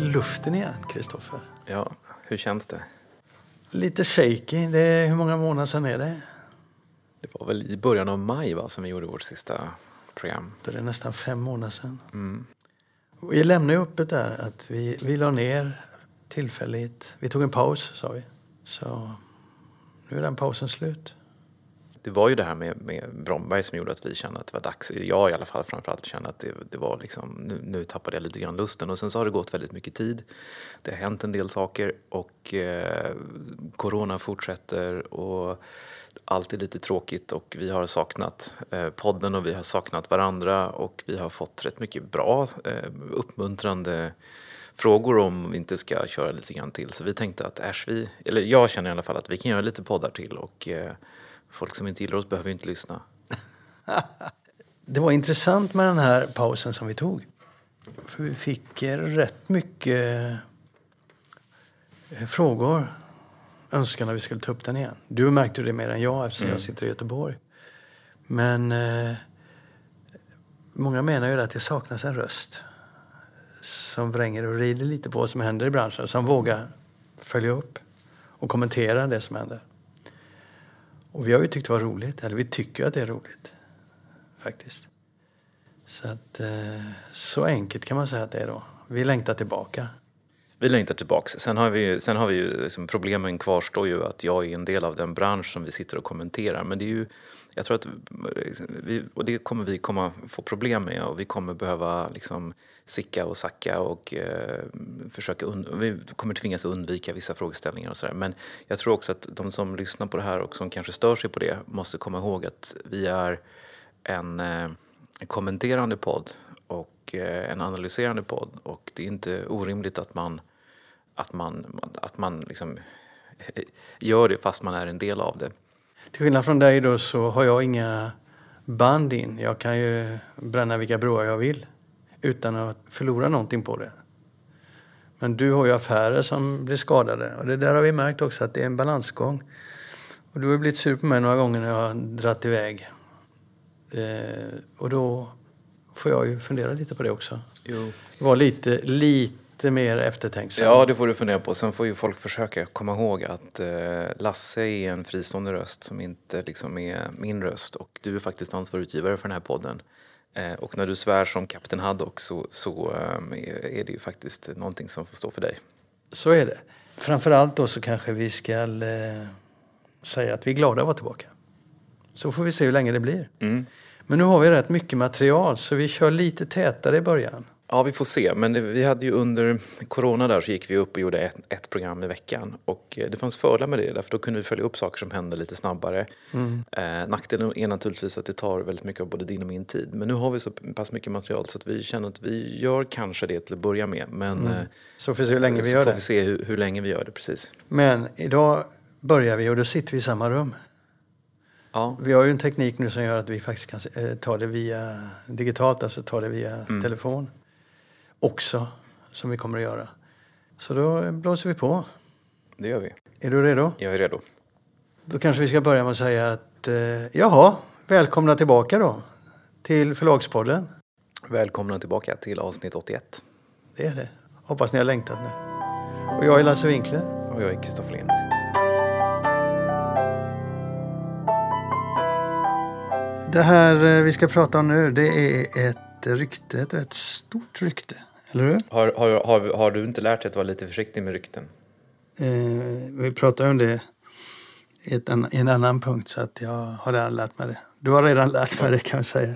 vi luften igen, Kristoffer. Ja, hur känns det? Lite shaky. Det är, hur många månader sedan är det? Det var väl i början av maj va, som vi gjorde vårt sista program. Det är nästan fem månader sedan. Mm. Vi lämnade ju öppet där att vi, vi la ner tillfälligt. Vi tog en paus, sa vi. Så nu är den pausen slut. Det var ju det här med, med Bromberg som gjorde att vi kände att det var dags. Jag i alla fall framförallt kände att det, det var liksom, nu, nu tappade jag lite grann lusten. Och sen så har det gått väldigt mycket tid. Det har hänt en del saker och eh, corona fortsätter och allt är lite tråkigt och vi har saknat eh, podden och vi har saknat varandra och vi har fått rätt mycket bra eh, uppmuntrande frågor om vi inte ska köra lite grann till. Så vi tänkte att äsch, vi, eller jag känner i alla fall att vi kan göra lite poddar till och eh, folk som inte gillar oss behöver inte lyssna. Det var intressant med den här pausen som vi tog. För vi fick eh, rätt mycket eh, frågor. Önskan att vi skulle ta upp den igen. Du märkte det mer än jag eftersom jag sitter i Göteborg. Men eh, många menar ju att det saknas en röst som vränger och rider lite på vad som händer i branschen. Som vågar följa upp och kommentera det som händer. Och vi har ju tyckt det var roligt, eller vi tycker ju att det är roligt. Faktiskt. Så att eh, så enkelt kan man säga att det är då. Vi längtar tillbaka. Vi längtar tillbaks. Sen har vi, ju- sen har vi ju liksom, problemen kvarstår ju att jag är en del av den bransch som vi sitter och kommenterar. Men det är ju, jag tror att eh, vi, och det kommer vi komma få problem med och vi kommer behöva liksom sicka och sacka och eh, försöka und- vi kommer tvingas undvika vissa frågeställningar och sådär. Men jag tror också att de som lyssnar på det här och som kanske stör sig på det måste komma ihåg att vi är en, eh, en kommenterande podd och eh, en analyserande podd och det är inte orimligt att man, att man, att man liksom gör det fast man är en del av det. Till skillnad från dig då så har jag inga band in. Jag kan ju bränna vilka broar jag vill utan att förlora någonting på det. Men du har ju affärer som blir skadade och det där har vi märkt också att det är en balansgång. Och du har blivit sur på mig några gånger när jag har dratt iväg. Eh, och då får jag ju fundera lite på det också. Jo. Var lite, lite mer eftertänksam. Ja, det får du fundera på. Sen får ju folk försöka komma ihåg att eh, Lasse är en fristående röst som inte liksom är min röst och du är faktiskt ansvarig utgivare för den här podden. Eh, och när du svär som Kapten Haddock så, så eh, är det ju faktiskt någonting som får stå för dig. Så är det. Framförallt då så kanske vi ska eh, säga att vi är glada att vara tillbaka. Så får vi se hur länge det blir. Mm. Men nu har vi rätt mycket material så vi kör lite tätare i början. Ja, vi får se. Men vi hade ju under corona där så gick vi upp och gjorde ett, ett program i veckan. Och eh, det fanns fördelar med det, därför då kunde vi följa upp saker som hände lite snabbare. Eh, nackdelen är naturligtvis att det tar väldigt mycket av både din och min tid. Men nu har vi så pass mycket material så att vi känner att vi gör kanske det till att börja med. Men eh, Så får vi se hur länge vi så gör får det. vi se hur, hur länge vi gör det, precis. Men idag börjar vi och då sitter vi i samma rum. Ja, Vi har ju en teknik nu som gör att vi faktiskt kan eh, ta det via digitalt, alltså ta det via telefon också, som vi kommer att göra. Så då blåser vi på. det gör vi. Är du redo? Jag är redo. Då kanske vi ska börja med att säga att eh, jaha, välkomna tillbaka då till Förlagspodden. Välkomna tillbaka till avsnitt 81. Det är det. Hoppas ni har längtat nu. Och jag är Lasse Winkler. Och jag är Kristoffer Lind. Det här eh, vi ska prata om nu det är ett rykte, ett rätt stort rykte. Eller hur? Har, har, har, har du inte lärt dig att vara lite försiktig med rykten? Eh, vi pratade om det i ett i en annan punkt så att jag har redan lärt mig det. Du har redan lärt mig det kan jag säga.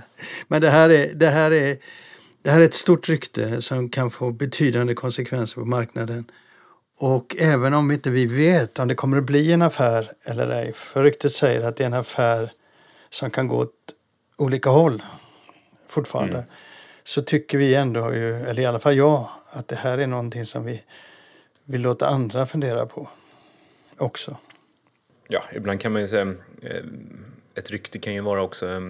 Men det här är, det här är, det här är ett stort rykte som kan få betydande konsekvenser på marknaden. Och även om inte vi vet om det kommer att bli en affär eller ej, för ryktet säger att det är en affär som kan gå åt olika håll fortfarande, så tycker vi ändå, ju, eller i alla fall jag, att det här är någonting som vi vill låta andra fundera på också. Ja, ibland kan man ju säga... eh, Ett rykte kan ju vara också... eh,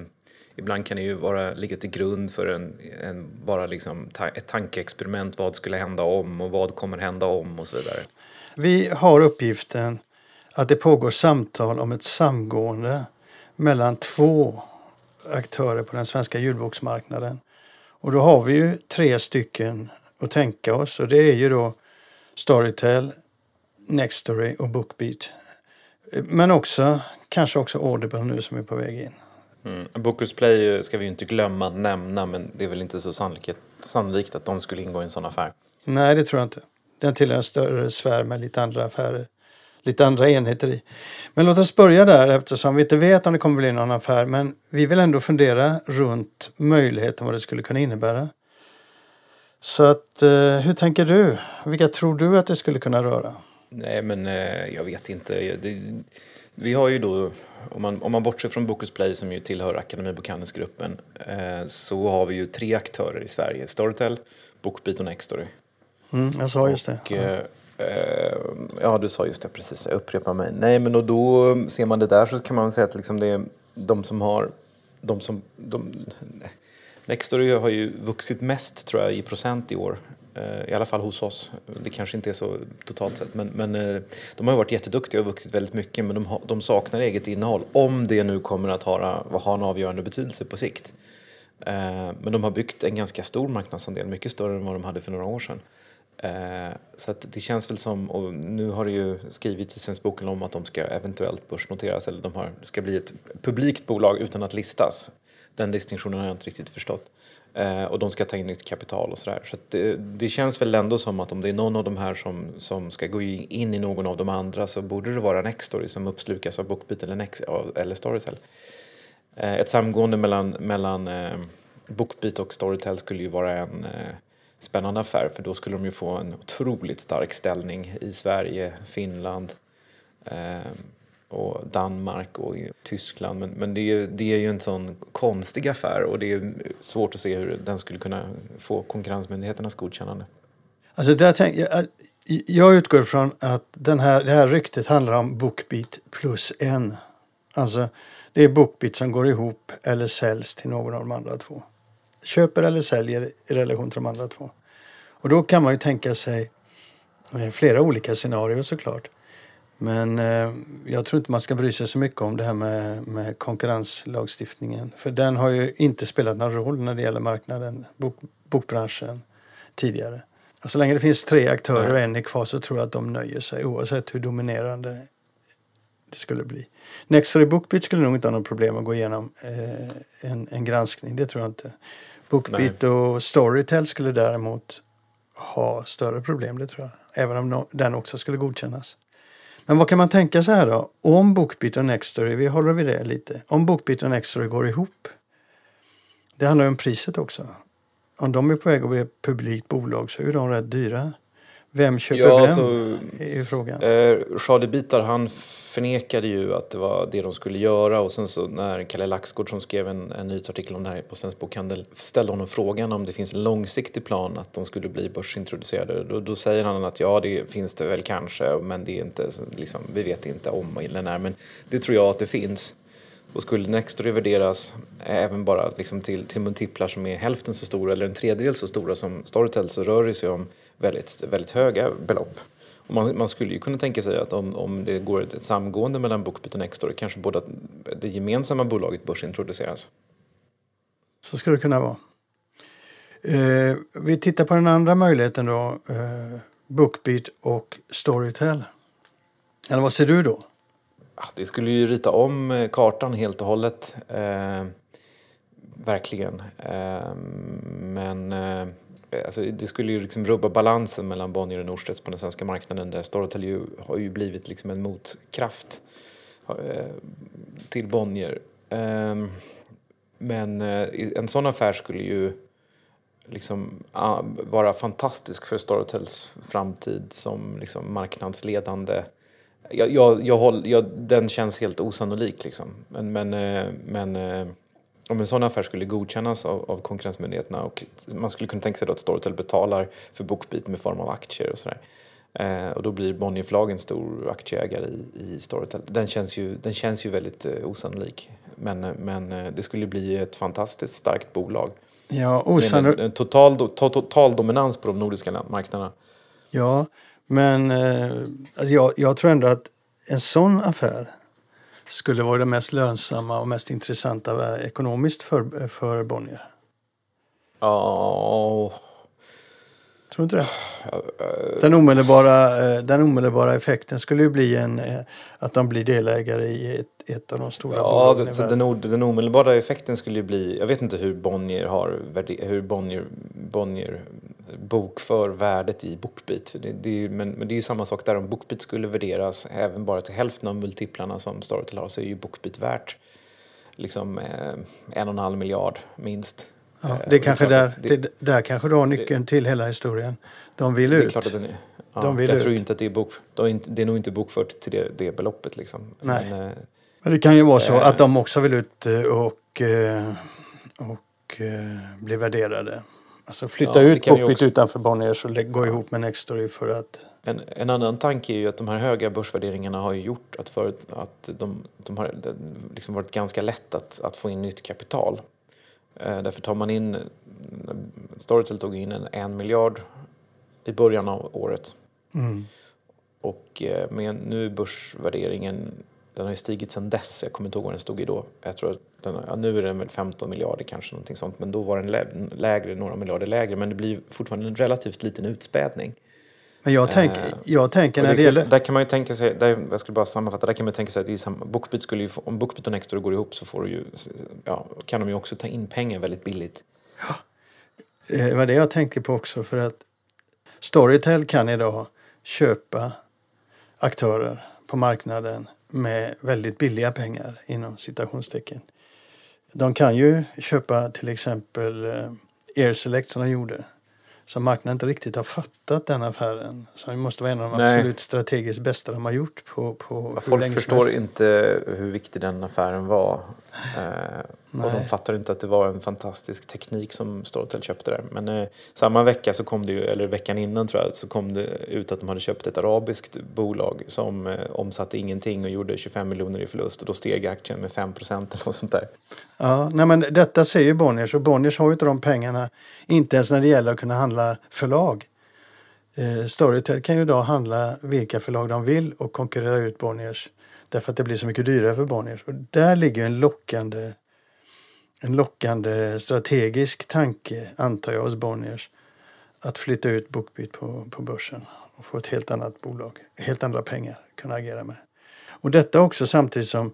Ibland kan det ju vara, ligga till grund för en, en bara liksom ett tankeexperiment. Vad skulle hända om och vad kommer hända om och så vidare. Vi har uppgiften att det pågår samtal om ett samgående mellan två aktörer på den svenska ljudboksmarknaden. Och då har vi ju tre stycken att tänka oss och det är ju då Storytel, Nextory och Bookbeat. Men också kanske också Audible nu som är på väg in. Mm. Bocus Play ska vi ju inte glömma att nämna men det är väl inte så sannolikt, sannolikt att de skulle ingå i en sån affär. Nej, det tror jag inte. Den tillhör en större sfär med lite andra affärer. Lite andra enheter i. Men låt oss börja där eftersom vi inte vet om det kommer bli någon affär. Men vi vill ändå fundera runt möjligheten vad det skulle kunna innebära. Så att, eh, hur tänker du? Vilka tror du att det skulle kunna röra? Nej, men eh, jag vet inte. Vi har ju då, om man, om man bortser från Bokus Play som ju tillhör Akademi Bokhandelsgruppen, eh, så har vi ju tre aktörer i Sverige. Storytel, Bookbeat och Nextory. Mm, jag sa just det. Och, eh, Eh, ja, du sa just det, precis. Jag upprepar mig. Nej, men då, då ser man det där så kan man säga att liksom det är de som har... De som, de, Nextory har ju vuxit mest tror jag i procent i år. Eh, I alla fall hos oss. Det kanske inte är så totalt sett. Men, men eh, de har varit jätteduktiga och vuxit väldigt mycket. Men de, har, de saknar eget innehåll. Om det nu kommer att ha, ha en avgörande betydelse på sikt. Men de har byggt en ganska stor marknadsandel. Mycket större än vad de hade för några år sedan. Eh, så att det känns väl som, och nu har det ju skrivits i Svensk Boken om att de ska eventuellt börsnoteras eller de har, ska bli ett publikt bolag utan att listas. Den distinktionen har jag inte riktigt förstått. Eh, och de ska ta in nytt kapital och sådär. Så, så det, det, känns väl ändå som att om det är någon av de här som, som ska gå in i någon av de andra så borde det vara Nextory som uppslukas av Bookbeat eller, Next, eller Storytel. Eh, ett samgående mellan, mellan eh, Bookbeat och Storytel skulle ju vara en eh, spännande affär för då skulle de ju få en otroligt stark ställning i Sverige, Finland, eh, och Danmark och Tyskland. Men, men det, är, det är ju en sån konstig affär och det är svårt att se hur den skulle kunna få konkurrensmyndigheternas godkännande. Alltså där tänk, jag, jag utgår från att den här, det här ryktet handlar om Bookbeat plus en. Alltså det är Bookbeat som går ihop eller säljs till någon av de andra två. Köper eller säljer i relation till de andra två. Och då kan man ju tänka sig eh, flera olika scenarier såklart. Men eh, jag tror inte man ska bry sig så mycket om det här med, med konkurrenslagstiftningen. För den har ju inte spelat någon roll när det gäller marknaden, bok, bokbranschen, tidigare. Och så länge det finns tre aktörer och en är kvar så tror jag att de nöjer sig oavsett hur dominerande det skulle bli. Nextory Bookbeat skulle nog inte ha något problem att gå igenom eh, en, en granskning, det tror jag inte. Bookbeat Nej. och Storytel skulle däremot ha större problem, det tror jag. Även om no den också skulle godkännas. Men vad kan man tänka sig här då? Om Bookbeat och Nextory, vi håller vid det lite. Om Bookbeat och Nextory går ihop. Det handlar ju om priset också. Om de är på väg att bli ett publikt bolag så är de rätt dyra. Vem köper ja, vem? Så, är frågan. Eh, Shadi Bitar han förnekade ju att det var det de skulle göra och sen så när Kalle Laxgård som skrev en, en nyhetsartikel om det här på Svensk Bokhandel ställde honom frågan om det finns en långsiktig plan att de skulle bli börsintroducerade. Då, då säger han att ja, det finns det väl kanske, men det är inte, liksom, vi vet inte om eller när. Men det tror jag att det finns. Och skulle Nextory värderas även bara liksom till, till multiplar som är hälften så stora eller en tredjedel så stora som Storytel så rör det sig om väldigt, väldigt höga belopp. Och man, man skulle ju kunna tänka sig att om, om det går ett, samgående mellan Bookbeat och Nextory kanske båda det gemensamma bolaget börsintroduceras. Så skulle det kunna vara. Eh, vi tittar på den andra möjligheten då. Eh, Bookbeat och Storytel. Eller vad ser du då? Det skulle ju rita om eh, kartan helt och hållet. Eh, verkligen. Eh, men eh, alltså, det skulle ju liksom rubba balansen mellan Bonnier och Norstedts på den svenska marknaden där Storytel ju, har ju blivit liksom en motkraft eh, till Bonnier. Ehm, eh, men en sån affär skulle ju liksom, vara fantastisk för Storytels framtid som liksom marknadsledande jag, jag, jag håll, jag, den känns helt osannolik. Liksom. Men, men, eh, men eh, om en sån affär skulle godkännas av, av konkurrensmyndigheterna och man skulle kunna tänka sig att Storytel betalar för Bookbeat med form av aktier och sådär. Eh, och då blir Bonnierförlagen stor aktieägare i, i Storytel. Den känns ju, den känns ju väldigt eh, osannolik. Men, men det skulle bli ett fantastiskt starkt bolag. Ja, osannolik. En, en total, to, total dominans på de nordiska marknaderna. Ja, men eh, alltså jag, jag tror ändå att en sån affär skulle vara det mest lönsamma och mest intressanta ekonomiskt för, för Bonnier. Ja, Tror du inte det? Den omedelbara, eh, den omedelbara effekten skulle ju bli en, eh, att de blir delägare i ett, ett av de stora Ja, bolagen det, den, den omedelbara effekten skulle ju bli, jag vet inte hur Bonnier har, hur Bonnier, Bonnier bokför värdet i Bookbeat. För Det, det är, ju- men, men det är ju samma sak där, om Bookbeat skulle värderas även bara till hälften av multiplarna som Storytel har så är ju Bookbeat värt liksom eh, en och en halv miljard minst. Ja, Eh, det är kanske där, att det, där kanske du har nyckeln till hela historien. De vill Det ut. klart att den är, ja, De vill jag ut. tror inte att det är, bok, de är inte, det är nog inte bokfört till det, det beloppet. Liksom. Nej. Men, eh, Men det kan ju vara så att de också vill ut och, och eh, bli värderade. Alltså flytta Ja, ut Bookbeat också- utanför Bonniers och gå ihop med Nextory för att... En, en annan tanke är ju att de här höga börsvärderingarna har ju gjort att, förut, att de, de har liksom varit ganska lätt att, att få in nytt kapital. Eh, därför tar man in, Storytel tog in en, en miljard i början av året Mm. och eh, med nu är börsvärderingen, den har ju stigit sedan dess, jag kommer inte ihåg vad den stod i då. Jag tror att den, ja, nu är den väl 15 miljarder kanske, någonting sånt, men då var den lä, lägre, några miljarder lägre, men det blir fortfarande en relativt liten utspädning. Men jag, tänk, Eh, jag tänker när det kan- gäller... Där kan man ju tänka sig, där, jag skulle bara sammanfatta, där kan man tänka sig att det samma, Bookbeat skulle ju, få- om Bookbeat och Nextory går ihop så får du ju, ja, kan de ju också ta in pengar väldigt billigt. Eh, Det var det jag tänkte på också. För att Storytel kan idag köpa aktörer på marknaden med väldigt billiga pengar inom citationstecken. De kan ju köpa till exempel eh, Airselect som de gjorde. Som marknaden inte riktigt har fattat den affären. Så det måste vara en av de Nej. absolut strategiskt bästa de har gjort på, på hur Folk som förstår inte hur viktig den affären var. Eh, och Nej. de fattar inte att det var en fantastisk teknik som Storytel köpte där. Men eh, samma vecka, så kom det ju, eller veckan innan tror jag, så kom det ut att de hade köpt ett arabiskt bolag som eh, omsatte ingenting och gjorde 25 miljoner i förlust. Och då steg aktien med 5 procent eller något sånt där. Ja, nej men detta säger ju Bonniers och Bonniers har ju inte de pengarna, inte ens när det gäller att kunna handla förlag. Eh, Storytel kan ju idag handla vilka förlag de vill och konkurrera ut Bonniers därför att det blir så mycket dyrare för Bonniers. Och där ligger en lockande, en lockande strategisk tanke, antar jag, hos Bonniers att flytta ut Bookbeat på, på börsen och få ett helt annat bolag, helt andra pengar att kunna agera med. Och detta också samtidigt som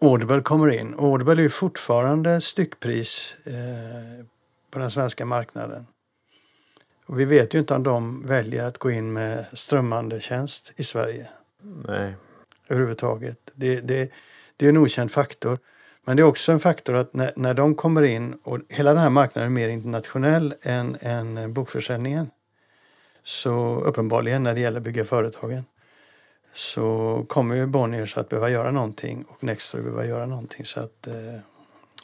Audible kommer in. Audible är ju fortfarande styckpris eh, på den svenska marknaden. Och vi vet ju inte om de väljer att gå in med strömmande tjänst i Sverige Nej. överhuvudtaget. Det, det, det är en okänd faktor. Men det är också en faktor att när, när de kommer in och hela den här marknaden är mer internationell än, än bokförsäljningen. Så uppenbarligen när det gäller att bygga företagen så kommer ju Bonniers att behöva göra någonting och Nextory behöva göra någonting. Så att, eh,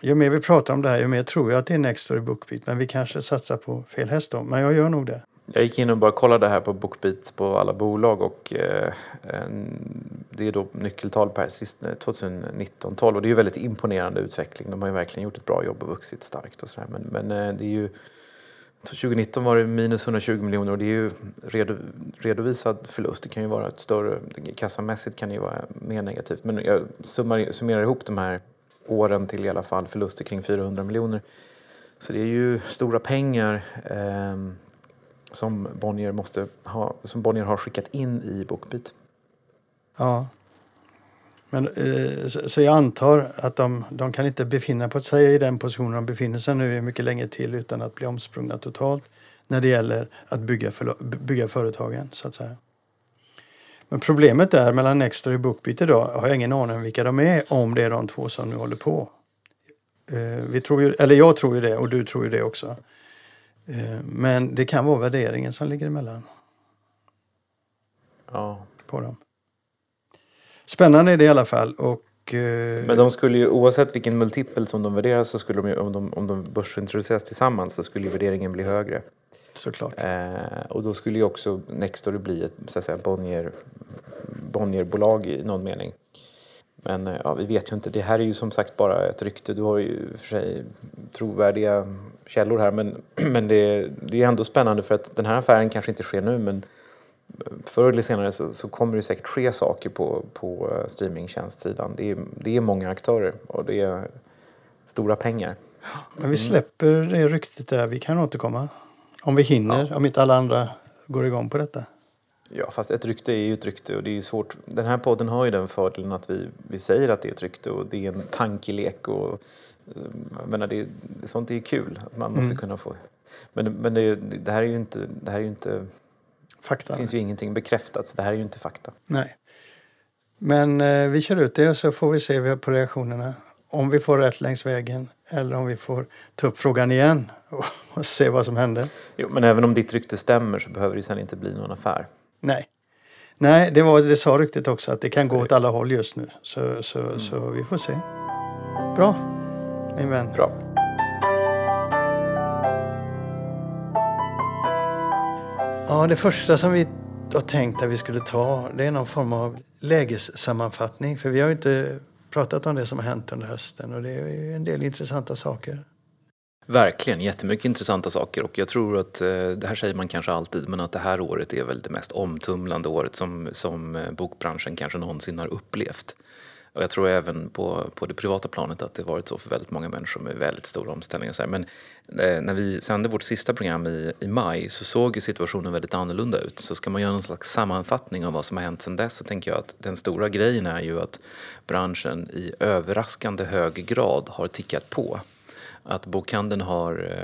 ju mer vi pratar om det här ju mer tror jag att det är Nextory Bookbeat. Men vi kanske satsar på fel häst då. Men jag gör nog det. Jag gick in och bara kollade här på Bookbeat på alla bolag och eh, det är då nyckeltal per sist, eh, 2019-12 och det är ju väldigt imponerande utveckling. De har ju verkligen gjort ett bra jobb och vuxit starkt och sådär. Men, men eh, det är ju 2019 var det minus 120 miljoner och det är ju redo, redovisad förlust. Det kan ju vara ett större, kassamässigt kan det ju vara mer negativt. Men jag summar, summerar ihop de här åren till i alla fall förluster kring 400 miljoner. Så det är ju stora pengar. Eh, som Bonnier, måste ha, som Bonnier har skickat in i Bookbeat. Ja. Men, eh, så, så jag antar att de, de kan inte befinna på sig i den positionen de befinner sig nu mycket länge till utan att bli omsprungna totalt när det gäller att bygga, för, bygga företagen. så att säga. Men problemet är mellan Nextory och Bookbeat idag har jag ingen aning om vilka de är om det är de två som nu håller på. Eh, vi tror ju, eller jag tror ju det och du tror ju det också. Eh, men det kan vara värderingen som ligger emellan Ja. på dem. Spännande är det i alla fall. Och, eh, Men de skulle ju, oavsett vilken multipel som de värderas, så skulle de ju, om, de, om de börsintroduceras tillsammans så skulle ju värderingen bli högre. Såklart. Eh, och då skulle ju också Nextory bli ett så att säga, Bonnier, Bonnierbolag i någon mening. Men eh, ja, vi vet ju inte. Det här är ju som sagt bara ett rykte. Du har ju för sig trovärdiga källor här. Men, men det, det är ändå spännande för att den här affären kanske inte sker nu men förr eller senare så, så kommer det säkert ske saker på, på eh, streamingtjänstsidan. Det är, det är många aktörer och det är stora pengar. Men vi släpper det ryktet där. Vi kan återkomma Om vi hinner, om inte alla andra går igång på detta. Ja, fast ett rykte är ju ett rykte och det är svårt. Den här podden har ju den fördelen att vi, vi säger att det är ett rykte och det är en tankelek och jag menar, det, sånt är ju kul. Att man måste Mm. kunna få... Men, men det, det här är ju inte... Det här är inte Fakta. det finns ju ingenting bekräftat, så det här är ju inte fakta. Nej. Men eh, vi kör ut det och så får vi se på reaktionerna. Om vi får rätt längs vägen eller om vi får ta upp frågan igen och, och se vad som händer. Jo, men även om ditt rykte stämmer så behöver det sen inte bli någon affär. Nej. Nej, det, var, det sa ryktet också att det kan gå åt alla håll just nu. Så, så, så vi får se. Bra, vän. Bra. Ja, det första som vi har tänkt att vi skulle ta det är någon form av lägessammanfattning. För vi har ju inte pratat om det som har hänt under hösten och det är ju en del intressanta saker. Verkligen, jättemycket intressanta saker och jag tror att, eh, det här säger man kanske alltid, men att det här året är väl det mest omtumlande året som, som eh, bokbranschen kanske någonsin har upplevt. Och jag tror även på, på det privata planet att det varit så för väldigt många människor med väldigt stora omställningar. Så här. Men eh, när vi sände vårt sista program i, i maj så såg ju situationen väldigt annorlunda ut. Så ska man göra någon slags sammanfattning av vad som har hänt sedan dess så tänker jag att den stora grejen är ju att branschen i överraskande hög grad har tickat på att bokhandeln har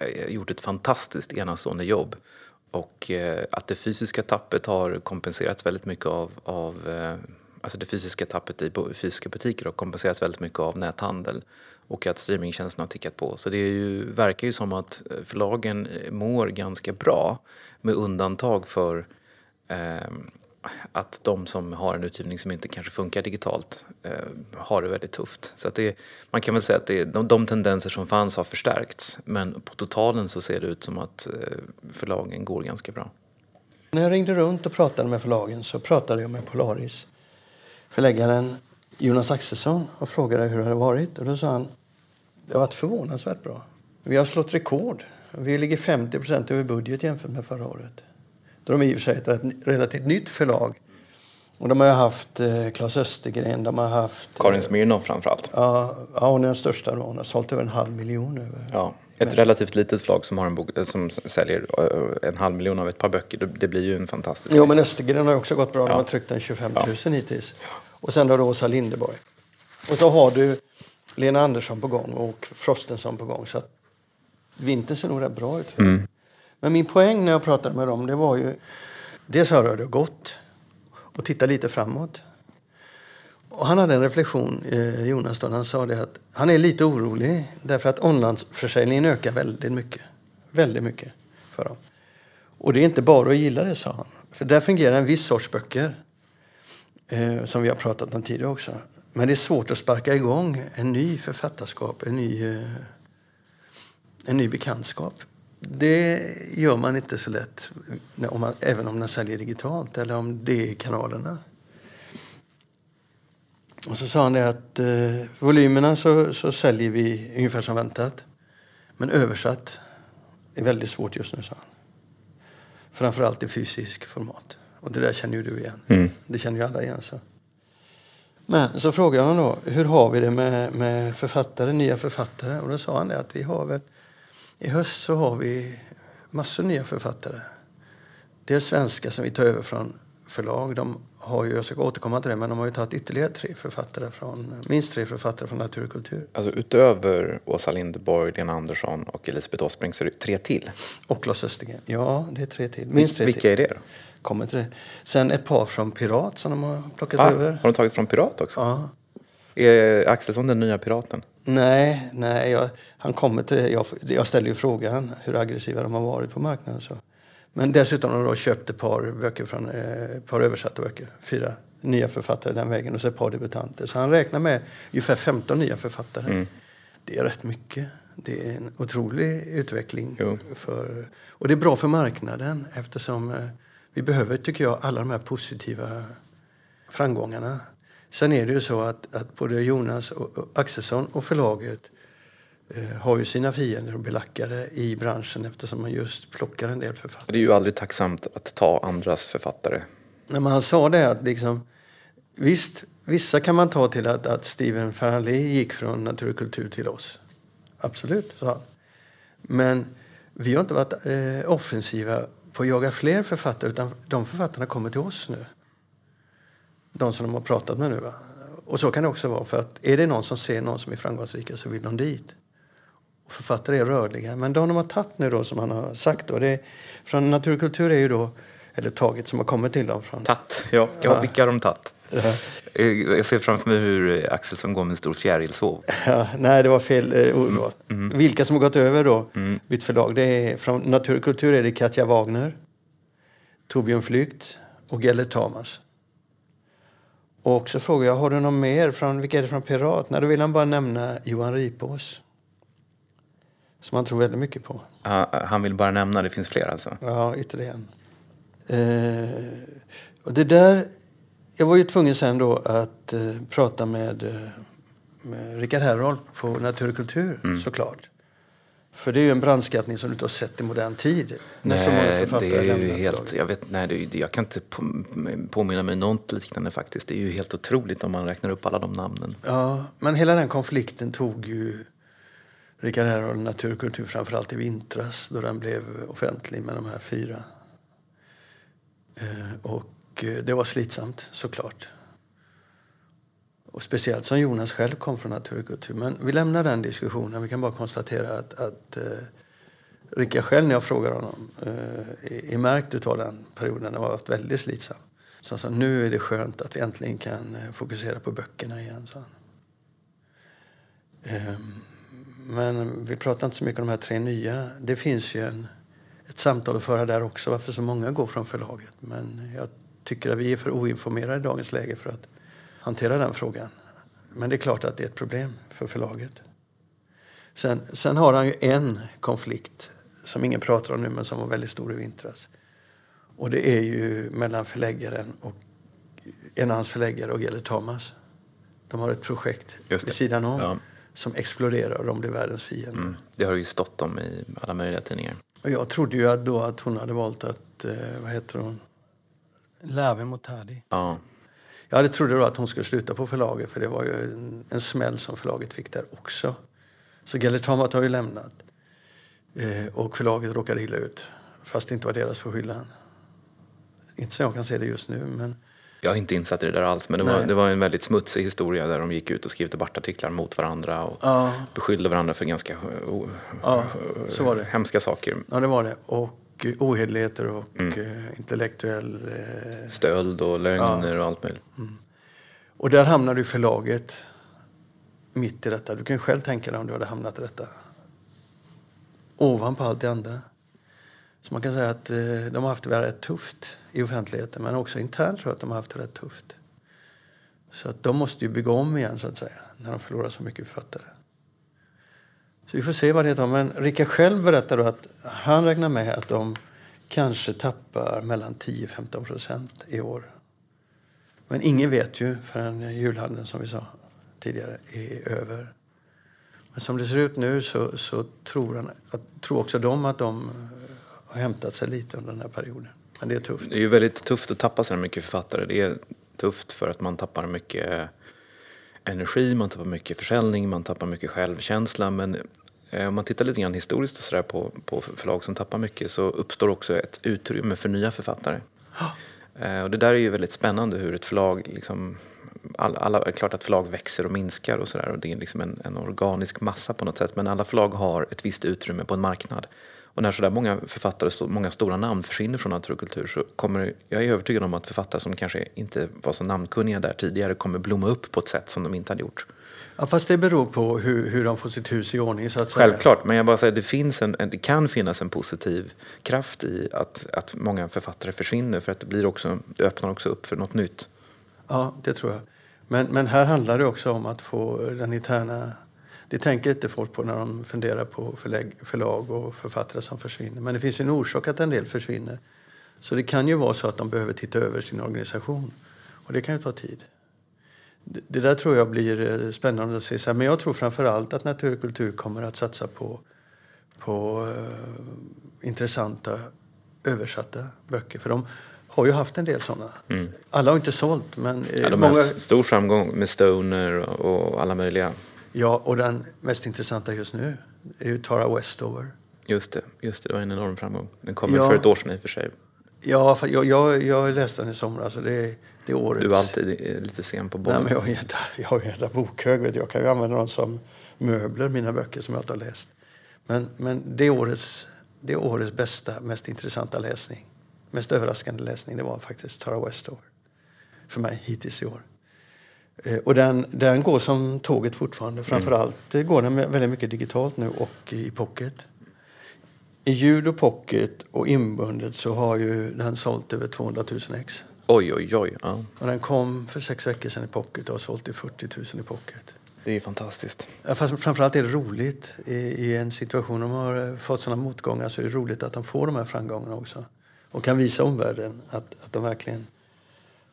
eh, gjort ett fantastiskt enastående jobb och eh, att det fysiska tappet har kompenserats väldigt mycket av, av eh, alltså det fysiska tappet i fysiska butiker har kompenserats väldigt mycket av näthandel och att streamingtjänsterna har tickat på. Så det är ju, verkar ju som att eh, förlagen eh, mår ganska bra med undantag för eh, att de som har en utgivning som inte kanske funkar digitalt eh, har det väldigt tufft. Så att det, man kan väl säga att det, de, de tendenser som fanns har förstärkts men på totalen så ser det ut som att eh, förlagen går ganska bra. När jag ringde runt och pratade med förlagen så pratade jag med Polaris förläggaren Jonas Axelsson och frågade hur det hade varit. Och då sa han det har varit förvånansvärt bra. Vi har slått rekord. Vi ligger 50 procent över budget jämfört med förra året. Då de i och för sig är ett relativt nytt förlag. Och de har haft eh, Claes Östergren, de har haft... eh, Karin Smirnoff framförallt. Ja, ja, hon är den största då. Hon har sålt över en halv miljon. Över. Ja, ett relativt litet förlag som, har en bok, eh, som säljer eh, en halv miljon av ett par böcker, det, blir ju en fantastisk Jo, men Östergren har också gått bra. De Ja. har tryckt en 25 000 hittills. Och sen har du Åsa Linderborg. Och så har du Lena Andersson på gång och Frostenson på gång. Så att vintern ser nog rätt bra ut. För dem. Men min poäng när jag pratade med dem, det var ju... Dels hörde jag det gott och titta lite framåt. Och han hade en reflektion, eh, Jonas, då, han sa det att han är lite orolig därför att onlineförsäljningen ökar väldigt mycket. Väldigt mycket för dem. Och det är inte bara att gilla det, sa han. För där fungerar en viss sorts böcker. Eh, som vi har pratat om tidigare också. Men det är svårt att sparka igång en ny författarskap, en ny, eh, en ny bekantskap. Det gör man inte så lätt, om man, även om man säljer digitalt eller om det är kanalerna. Och så sa han det att eh, volymerna så, så säljer vi ungefär som väntat. Men översatt är väldigt svårt just nu, sa han. Framförallt i fysisk format. Och det där känner ju du igen. Mm. Det känner ju alla igen. Så. Men så frågade honom då, hur har vi det med, med författare, nya författare? Och då sa han det att vi har väl, i höst så har vi massor nya författare. Dels svenska som vi tar över från förlag. De har ju, jag ska återkomma till det, men de har ju tagit ytterligare tre författare från, minst tre författare från Natur och kultur. Alltså utöver Åsa Linderborg, Lena Andersson och Elisabeth Åsbrink så är det tre till. Och Claes Östergren. Ja, det är tre till. Minst tre Vilka till. är det då? Kommer till det. Sen ett par från Pirat som de har plockat Va? över. Har de tagit från Pirat också? Ja. Är Axelsson den nya piraten? Nej, nej jag, han kommer till det. Jag, jag ställer ju frågan hur aggressiva de har varit på marknaden. Så. Men dessutom har de då köpt ett par böcker från eh, ett par översatta böcker. Fyra nya författare den vägen och så ett par debutanter. Så han räknar med ungefär 15 nya författare. Det är rätt mycket. Det är en otrolig utveckling. Jo. För, och det är bra för marknaden eftersom eh, vi behöver, tycker jag, alla de här positiva framgångarna. Sen är det ju så att, att både Jonas och, och Axelsson och förlaget har ju sina fiender och belackare i branschen eftersom man just plockar en del författare. Det är ju aldrig tacksamt att ta andras författare. När man sa det att liksom, visst, vissa kan man ta till att, att Steven Farrelly gick från Natur och kultur till oss. Absolut, sa han. Men vi har inte varit eh, offensiva på att jaga fler författare utan de författarna kommer till oss nu. De som de har pratat med nu. Va? Och så kan det också vara. För att är det någon som ser någon som är framgångsrika så vill de dit. Och författare är rörliga. Men de de har tagit nu då, som han har sagt då, det är, från Naturkultur är ju då, eller tagit som har kommit till dem från... Tatt, ja. ja. Vilka har de tagit? Ja. Eh, Jag ser framför mig hur Axel som går med en stor fjärilshov. Ja, nej, det var fel eh, ord då. Mm. Vilka som har gått över då, bytt förlag, det är från Naturkultur är det Katja Wagner, Torbjörn Flykt och Gellert Tamas. Och så frågar jag, har du någon mer? Från, vilka är det från Pirat? Nej, då vill han bara nämna Johan Ripås. Som han tror väldigt mycket på. Han vill bara nämna, det finns fler alltså. Ja, ytterligare en. Eh, och det där... Jag var ju tvungen sen då att eh, prata med, eh, med Richard Herrold på Natur och kultur, Mm. såklart. För det är ju en brandskattning som du inte har sett i modern tid. När så många Nej, författare det är ju helt, jag, vet, nej, det, är jag kan inte på- påminna mig något liknande faktiskt. Det är ju helt otroligt om man räknar upp alla de namnen. Ja, men hela den konflikten tog ju Richard Herrold naturkultur, framförallt i vintras då den blev offentlig med de här fyra. Eh, och eh, det var slitsamt såklart. Och speciellt som Jonas själv kom från naturkultur. Men vi lämnar den diskussionen. Vi kan bara konstatera att, att eh, Rickard själv när jag frågar honom eh, är, märkt av den perioden. Den har varit väldigt slitsam. Så han sa, nu är det skönt att vi äntligen kan eh, fokusera på böckerna igen. Så. Ehm, men vi pratar inte så mycket om de här tre nya. Det finns ju en, ett samtal att föra där också, varför så många går från förlaget. Men jag tycker att vi är för oinformerade i dagens läge för att hantera den frågan. Men det är klart att det är ett problem för förlaget. Sen, sen har han ju en konflikt som ingen pratar om nu men som var väldigt stor i vintras. Och det är ju mellan förläggaren och en av hans förläggare och Gellert Thomas. De har ett projekt vid sidan om Ja. Som exploderar och de blir världens fiender. Mm. Det har ju stått om i alla möjliga tidningar. Och jag trodde ju att då att hon hade valt att, eh, vad heter hon, Lave Motadi. Ja. Jag hade trodde då att hon skulle sluta på förlaget för det var ju en, en smäll som förlaget fick där också. Så Gellert Tamat har ju lämnat. Eh, och förlaget råkade illa ut. Fast det inte var deras förskyllan. Inte så jag kan se det just nu men Jag är inte insatt i det där alls, men det var, det var en väldigt smutsig historia där de gick ut och skrev debattartiklar mot varandra och ja, beskyllde varandra för ganska eh, o- ja så var det. hemska saker. Ja det var det. Och eh, ohederligheter och eh, intellektuell eh, Stöld och lögner och allt möjligt. Och där hamnade ju förlaget mitt i detta. Du kan ju själv tänka dig om du hade hamnat i detta. Ovanpå allt det andra. Så man kan säga att eh, de har haft det rätt tufft i offentligheten. Men också internt tror jag att de har haft det rätt tufft. Så att de måste ju bygga om igen så att säga. När de förlorar så mycket författare. Så vi får se vad det tar. Men Rickard själv berättar då att han räknar med att de kanske tappar mellan 10-15 procent i år. Men ingen vet ju förrän julhandeln, som vi sa tidigare, är över. Men som det ser ut nu så, så tror, han, att, tror också de att de har hämtat sig lite under den här perioden. Men det är tufft. Det är ju väldigt tufft att tappa så här mycket författare. Det är tufft för att man tappar mycket energi, man tappar mycket försäljning, man tappar mycket självkänsla. Men eh, om man tittar lite grann historiskt och så på, på förlag som tappar mycket så uppstår också ett utrymme för nya författare. Eh, Och det där är ju väldigt spännande hur ett förlag liksom alla, alla, det är klart att förlag växer och minskar och sådär och det är liksom en, en organisk massa på något sätt men alla förlag har ett visst utrymme på en marknad. Och när sådär många författare, så många stora namn försvinner från natur och kultur så kommer, jag är övertygad om att författare som kanske inte var så namnkunniga där tidigare kommer blomma upp på ett sätt som de inte hade gjort. Ja, fast det beror på hur, hur de får sitt hus i ordning. Så att säga. Självklart, men jag bara säger det, finns en- det kan finnas en positiv kraft i att, att många författare försvinner för att det, blir också, det öppnar också upp för något nytt. Ja, det tror jag. Men, men här handlar det också om att få den interna... Det tänker inte folk på när de funderar på förlägg, förlag och författare som försvinner. Men det finns en orsak att en del försvinner. Så det kan ju vara så att de behöver titta över sin organisation. Och det kan ju ta tid. Det, det där tror jag blir eh, spännande att se. Men jag tror framför allt att Natur och kultur kommer att satsa på, på eh, intressanta översatta böcker. För de har ju haft en del sådana. Alla har inte sålt, men eh, Ja, de har många... haft stor framgång med Stoner och alla möjliga. Ja, och den mest intressanta just nu är ju Tara Westover. Just det, just det, det var en enorm framgång. Den kom Ja. för ett år sedan i och för sig. Ja, jag, jag, jag läste den i somras. och Det, det är årets... Du är alltid lite sen på Nej, bollen. men jag, har jag har en jädra bokhög. Vet du. Jag kan ju använda dem som möbler, mina böcker som jag inte har läst. Men, men det, är årets, det är årets bästa, mest intressanta läsning. Mest överraskande läsning, det var faktiskt Tara Westover. För mig hittills i år. Eh, Och den, den går som tåget fortfarande. Framförallt mm. går den väldigt mycket digitalt nu och i pocket. I ljud och pocket och inbundet så har ju den sålt över 200 000 ex. Oj, oj, oj. Ja, Och den kom för sex veckor sedan i pocket och har sålt i 40 000 i pocket. det är fantastiskt. Fast framförallt är det roligt. I, I en situation de har eh, fått sådana motgångar så är det roligt att de får de här framgångarna också. Och kan visa omvärlden att, att de verkligen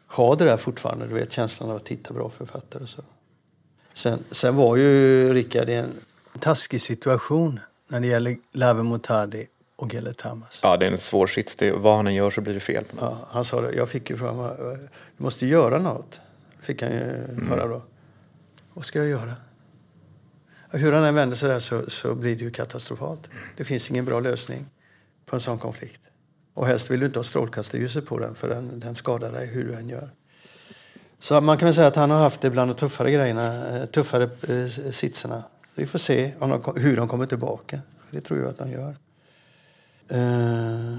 har det där fortfarande. Du vet känslan av att hitta bra författare och så. Sen, sen var ju Rickard i en taskig situation när det gäller Lave Motadi och Gelle Tamas. Ja, det är en svår sits. Det, vad han än gör så blir det fel. Ja, han sa det. Jag fick ju frågan, "Vad- vad- du måste göra något. Fick han ju höra då. Vad ska jag göra? Hur han än vänder sig där så, så blir det ju katastrofalt. Det finns ingen bra lösning på en sån konflikt. Och helst vill du inte ha strålkastarljuset på den för den, den skadar dig hur du än gör. Så man kan väl säga att han har haft det bland de tuffare grejerna, eh, tuffare eh, sitserna. Vi får se om de, hur de kommer tillbaka. Det tror jag att de gör. Eh,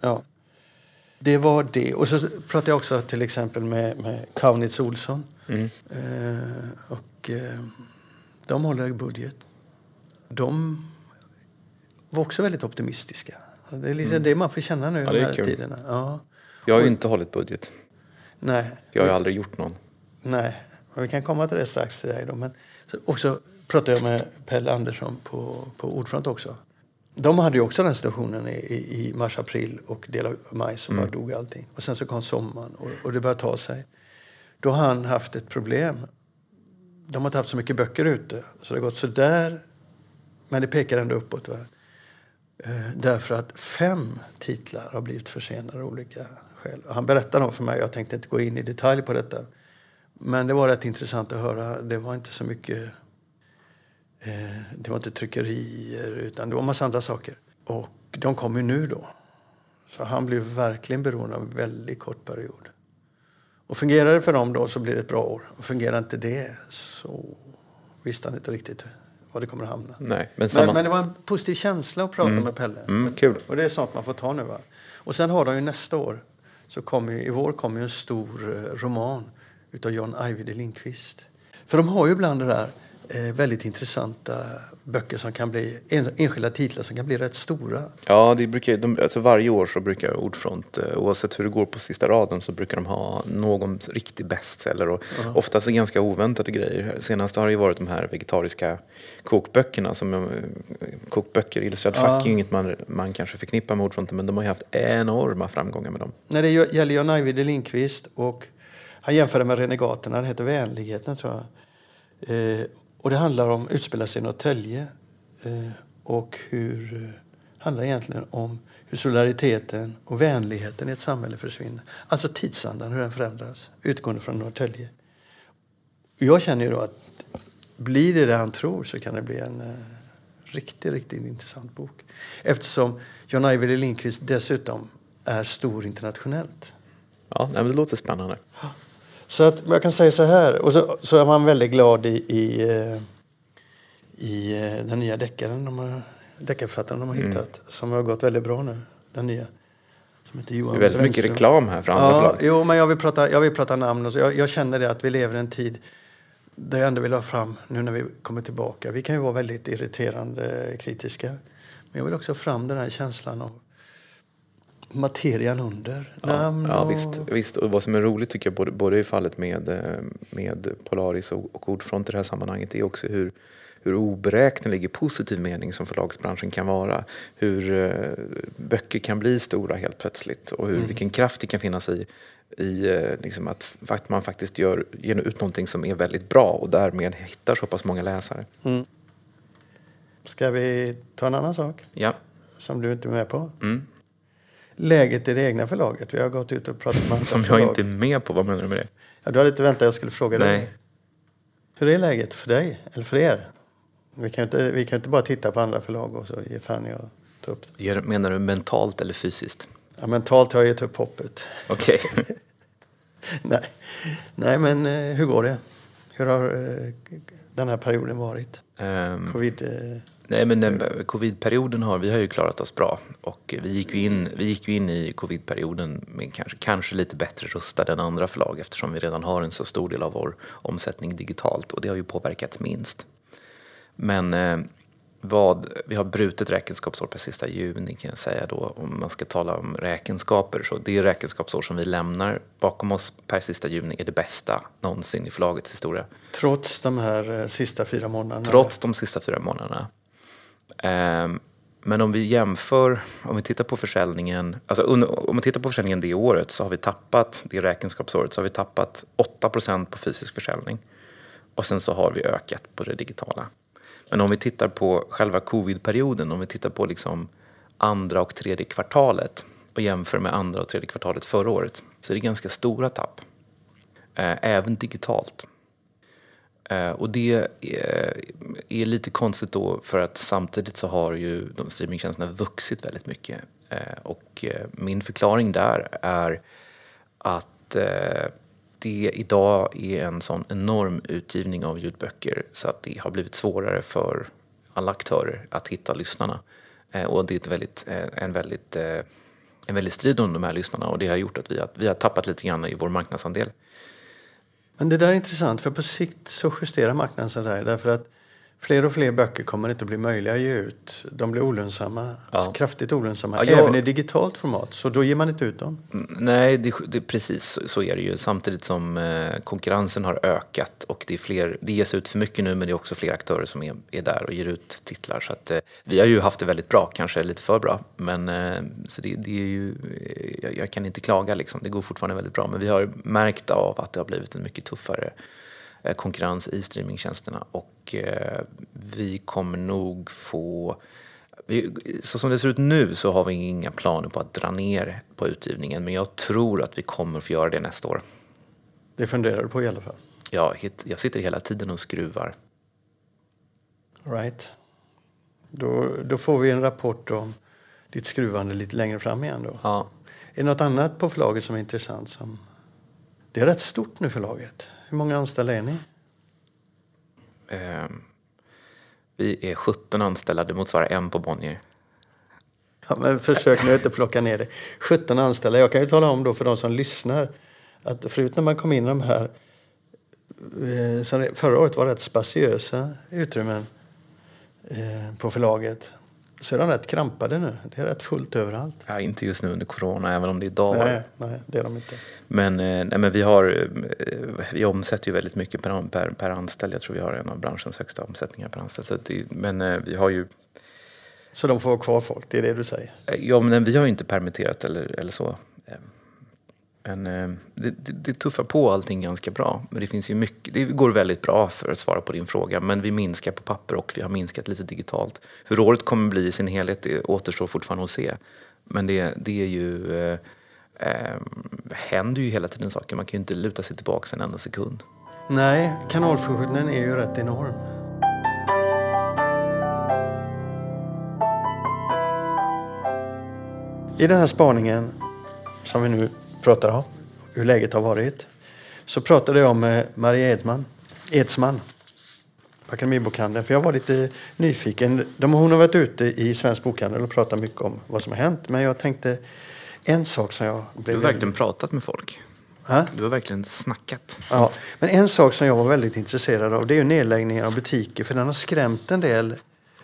ja. Det var det. Och så pratade jag också till exempel med, med Kaunitz Olsson. Mm. Eh, och eh, de håller budget. De var också väldigt optimistiska. Det är liksom det man får känna nu Ja, de är här kul. tiderna. Ja. Jag har ju inte hållit budget. Nej, Jag har ju aldrig gjort någon. nej. Men vi kan komma till det strax till dig då. Men så, och så pratade jag med Pelle Andersson på, på Ordfront också. De hade ju också den situationen i, i, mars, april och del av maj så bara dog allting. Och sen så kom sommaren och, och det började ta sig. Då har han haft ett problem. De har inte haft så mycket böcker ute. Så det har gått så där. Men det pekar ändå uppåt. Va? Eh, därför att fem titlar har blivit försenade av olika skäl. Han berättade om för mig. Jag tänkte inte gå in i detalj på detta. Men det var rätt intressant att höra. Det var inte så mycket... Eh, det var inte tryckerier, utan det var en massa andra saker. Och de kom ju nu då. Så han blev verkligen beroende av en väldigt kort period. Och fungerar det för dem då så blir det ett bra år. Och fungerar inte det så visste han inte riktigt var det kommer att hamna. Nej, men Men, samma... men det var en positiv känsla att prata med Pelle. Mm, kul. Och det är sånt man får ta nu. Va? Och sen har de ju nästa år, så kommer i vår kommer en stor eh, roman utav John Ajvide Lindqvist. För de har ju ibland det där väldigt intressanta böcker som kan bli, en, enskilda titlar som kan bli rätt stora. Ja, det brukar, de, alltså varje år så brukar Ordfront, eh, oavsett hur det går på sista raden, så brukar de ha någon riktig bestseller och oftast är ganska oväntade grejer. Senast har det ju varit de här vegetariska kokböckerna. Som, eh, kokböcker, illustrerad Ja. fack är inget man, man kanske förknippar med Ordfronten, men de har ju haft enorma framgångar med dem. När det gäller John Ajvide Lindqvist och han jämförde med Renegaterna, den heter Vänligheten tror jag. Eh, och det handlar om, utspelar sig i Norrtälje eh, och hur, eh, handlar egentligen om hur solidariteten och vänligheten i ett samhälle försvinner. Alltså tidsandan, hur den förändras, utgående från Norrtälje. Jag känner ju då att blir det det han tror så kan det bli en eh, riktigt, riktigt intressant bok. Eftersom John Ajvide Lindqvist dessutom är stor internationellt. Ja, det låter spännande. Så att jag kan säga så här, och så, så är man väldigt glad i, i, eh, i eh, den nya deckaren, de har, deckarförfattaren de har Mm. hittat, som har gått väldigt bra nu, den nya. Som heter Det Johan är väldigt mycket Brännström. reklam här för andra Ja, förlag. jo, men jag vill prata, jag vill prata namn. Och så. Jag, jag känner det att vi lever i en tid där jag ändå vill ha fram, nu när vi kommer tillbaka. Vi kan ju vara väldigt irriterande kritiska. Men jag vill också ha fram den här känslan av materian under. Namn Ja, och... visst, visst. Och vad som är roligt tycker jag både, både i fallet med, eh, med Polaris och, och Ordfront i det här sammanhanget är också hur, hur oberäknelig i positiv mening som förlagsbranschen kan vara. Hur eh, böcker kan bli stora helt plötsligt och hur, vilken kraft det kan finnas i, i eh, liksom att, att man faktiskt gör, ger ut någonting som är väldigt bra och därmed hittar så pass många läsare. Mm. Ska vi ta en annan sak Ja. som du inte är med på? Mm. Läget i det egna förlaget. Vi har gått ut och pratat med andra Som jag förlag. inte är med på. Vad menar du med det? Ja, du hade inte väntat jag skulle fråga dig. Nej. Hur är läget för dig? Eller för er? Vi kan inte, vi kan inte bara titta på andra förlag och så ge fan i att ta upp det. Menar du mentalt eller fysiskt? Ja, mentalt har jag gett upp hoppet. Okej. Nej, Nej men eh, hur går det? Hur har eh, den här perioden varit? Ehm, Covid? Eh, Nej, men den, covidperioden har vi har ju klarat oss bra. Och vi gick ju in, vi gick in i covidperioden med kanske, kanske lite bättre rustade än andra förlag eftersom vi redan har en så stor del av vår omsättning digitalt och det har ju påverkat minst. Men eh, vad, vi har brutit räkenskapsår per sista juni kan jag säga då om man ska tala om räkenskaper. Så det räkenskapsår som vi lämnar bakom oss per sista juni är det bästa någonsin i förlagets historia. trots de här eh, sista fyra månaderna? Trots de sista fyra månaderna. Ehm, men om vi jämför, om vi tittar på försäljningen, alltså om vi tittar på försäljningen det året så har vi tappat, det räkenskapsåret, så har vi tappat 8% på fysisk försäljning. Och sen så har vi ökat på det digitala. Men om vi tittar på själva covidperioden, om vi tittar på liksom andra och tredje kvartalet och jämför med andra och tredje kvartalet förra året så är det ganska stora tapp. Ehm, även digitalt. Eh, och det eh, är, lite konstigt då för att samtidigt så har ju de streamingtjänsterna vuxit väldigt mycket. Eh, och min förklaring där är att det idag är en sån enorm utgivning av ljudböcker så att det har blivit svårare för alla aktörer att hitta lyssnarna. Och det är ett väldigt, en, väldigt, en väldigt strid om de här lyssnarna och det har gjort att vi har, vi har tappat lite grann i vår marknadsandel. Men det där är intressant för på sikt så justerar marknaden sig där därför att fler och fler böcker kommer inte bli möjliga att ge ut. De blir olönsamma, Ja. kraftigt olönsamma, Ja, jag- även i digitalt format. Så då ger man inte ut dem. Mm, Nej, det, det, precis så- är det ju. Samtidigt som eh, konkurrensen har ökat och det, är fler, det ges ut för mycket nu men det är också fler aktörer som är, är där och ger ut titlar. Så att, eh, vi har ju haft det väldigt bra, kanske lite för bra. Men eh, så det, det är ju, eh, jag, jag kan inte klaga liksom. Det går fortfarande väldigt bra. Men vi har märkt av att det har blivit en mycket tuffare konkurrens i streamingtjänsterna och eh, vi kommer nog få vi, så som det ser ut nu så har vi inga planer på att dra ner på utgivningen men jag tror att vi kommer få göra det nästa år. Det funderar du på i alla fall. Hit- jag sitter hela tiden och skruvar. Right. Då, då får vi en rapport om ditt skruvande lite längre fram igen då. Ja. Är det något annat på förlaget som är intressant? Som... Det är rätt stort nu förlaget. Hur många anställda är ni? ehm, vi är 17 anställda, det motsvarar en på Bonnier. Ja, men försök nu inte plocka ner det. 17 anställda. Jag kan ju tala om då för de som lyssnar att förut när man kom in i de här eh, det- förra året var rätt spatiösa utrymmen eh, på förlaget så är de rätt krampade nu. Det är rätt fullt överallt. Ja, inte just nu under corona, även om det idag var Nej, nej, det är de inte. Men, eh, nej, men vi, har, eh, vi omsätter ju väldigt mycket per, per, per anställd. Jag tror vi har en av branschens högsta omsättningar per anställd. Så det, men eh, vi har ju Så de får ha kvar folk, det är det du säger? Ja, men vi har ju inte permitterat eller, eller så en eh, det, det, det tuffar på allting ganska bra. Men det finns ju mycket, det går väldigt bra för att svara på din fråga. Men vi minskar på papper och vi har minskat lite digitalt. Hur året kommer bli i sin helhet det återstår fortfarande att se. Men det, det är ju, eh, eh, händer ju hela tiden saker. Man kan ju inte luta sig tillbaka en enda sekund. Nej, kanalfusionen är ju rätt enorm. I den här spaningen som vi nu pratar om, hur läget har varit, så pratade jag med Maria Edman, Edsman på Akademibokhandeln. För jag var lite nyfiken. De, hon har varit ute i Svensk Bokhandel och pratat mycket om vad som har hänt. Men jag tänkte en sak som jag Du blev... har verkligen pratat med folk. Ja? Du har verkligen snackat. Ja, men en sak som jag var väldigt intresserad av det är ju nedläggningen av butiker för den har skrämt en del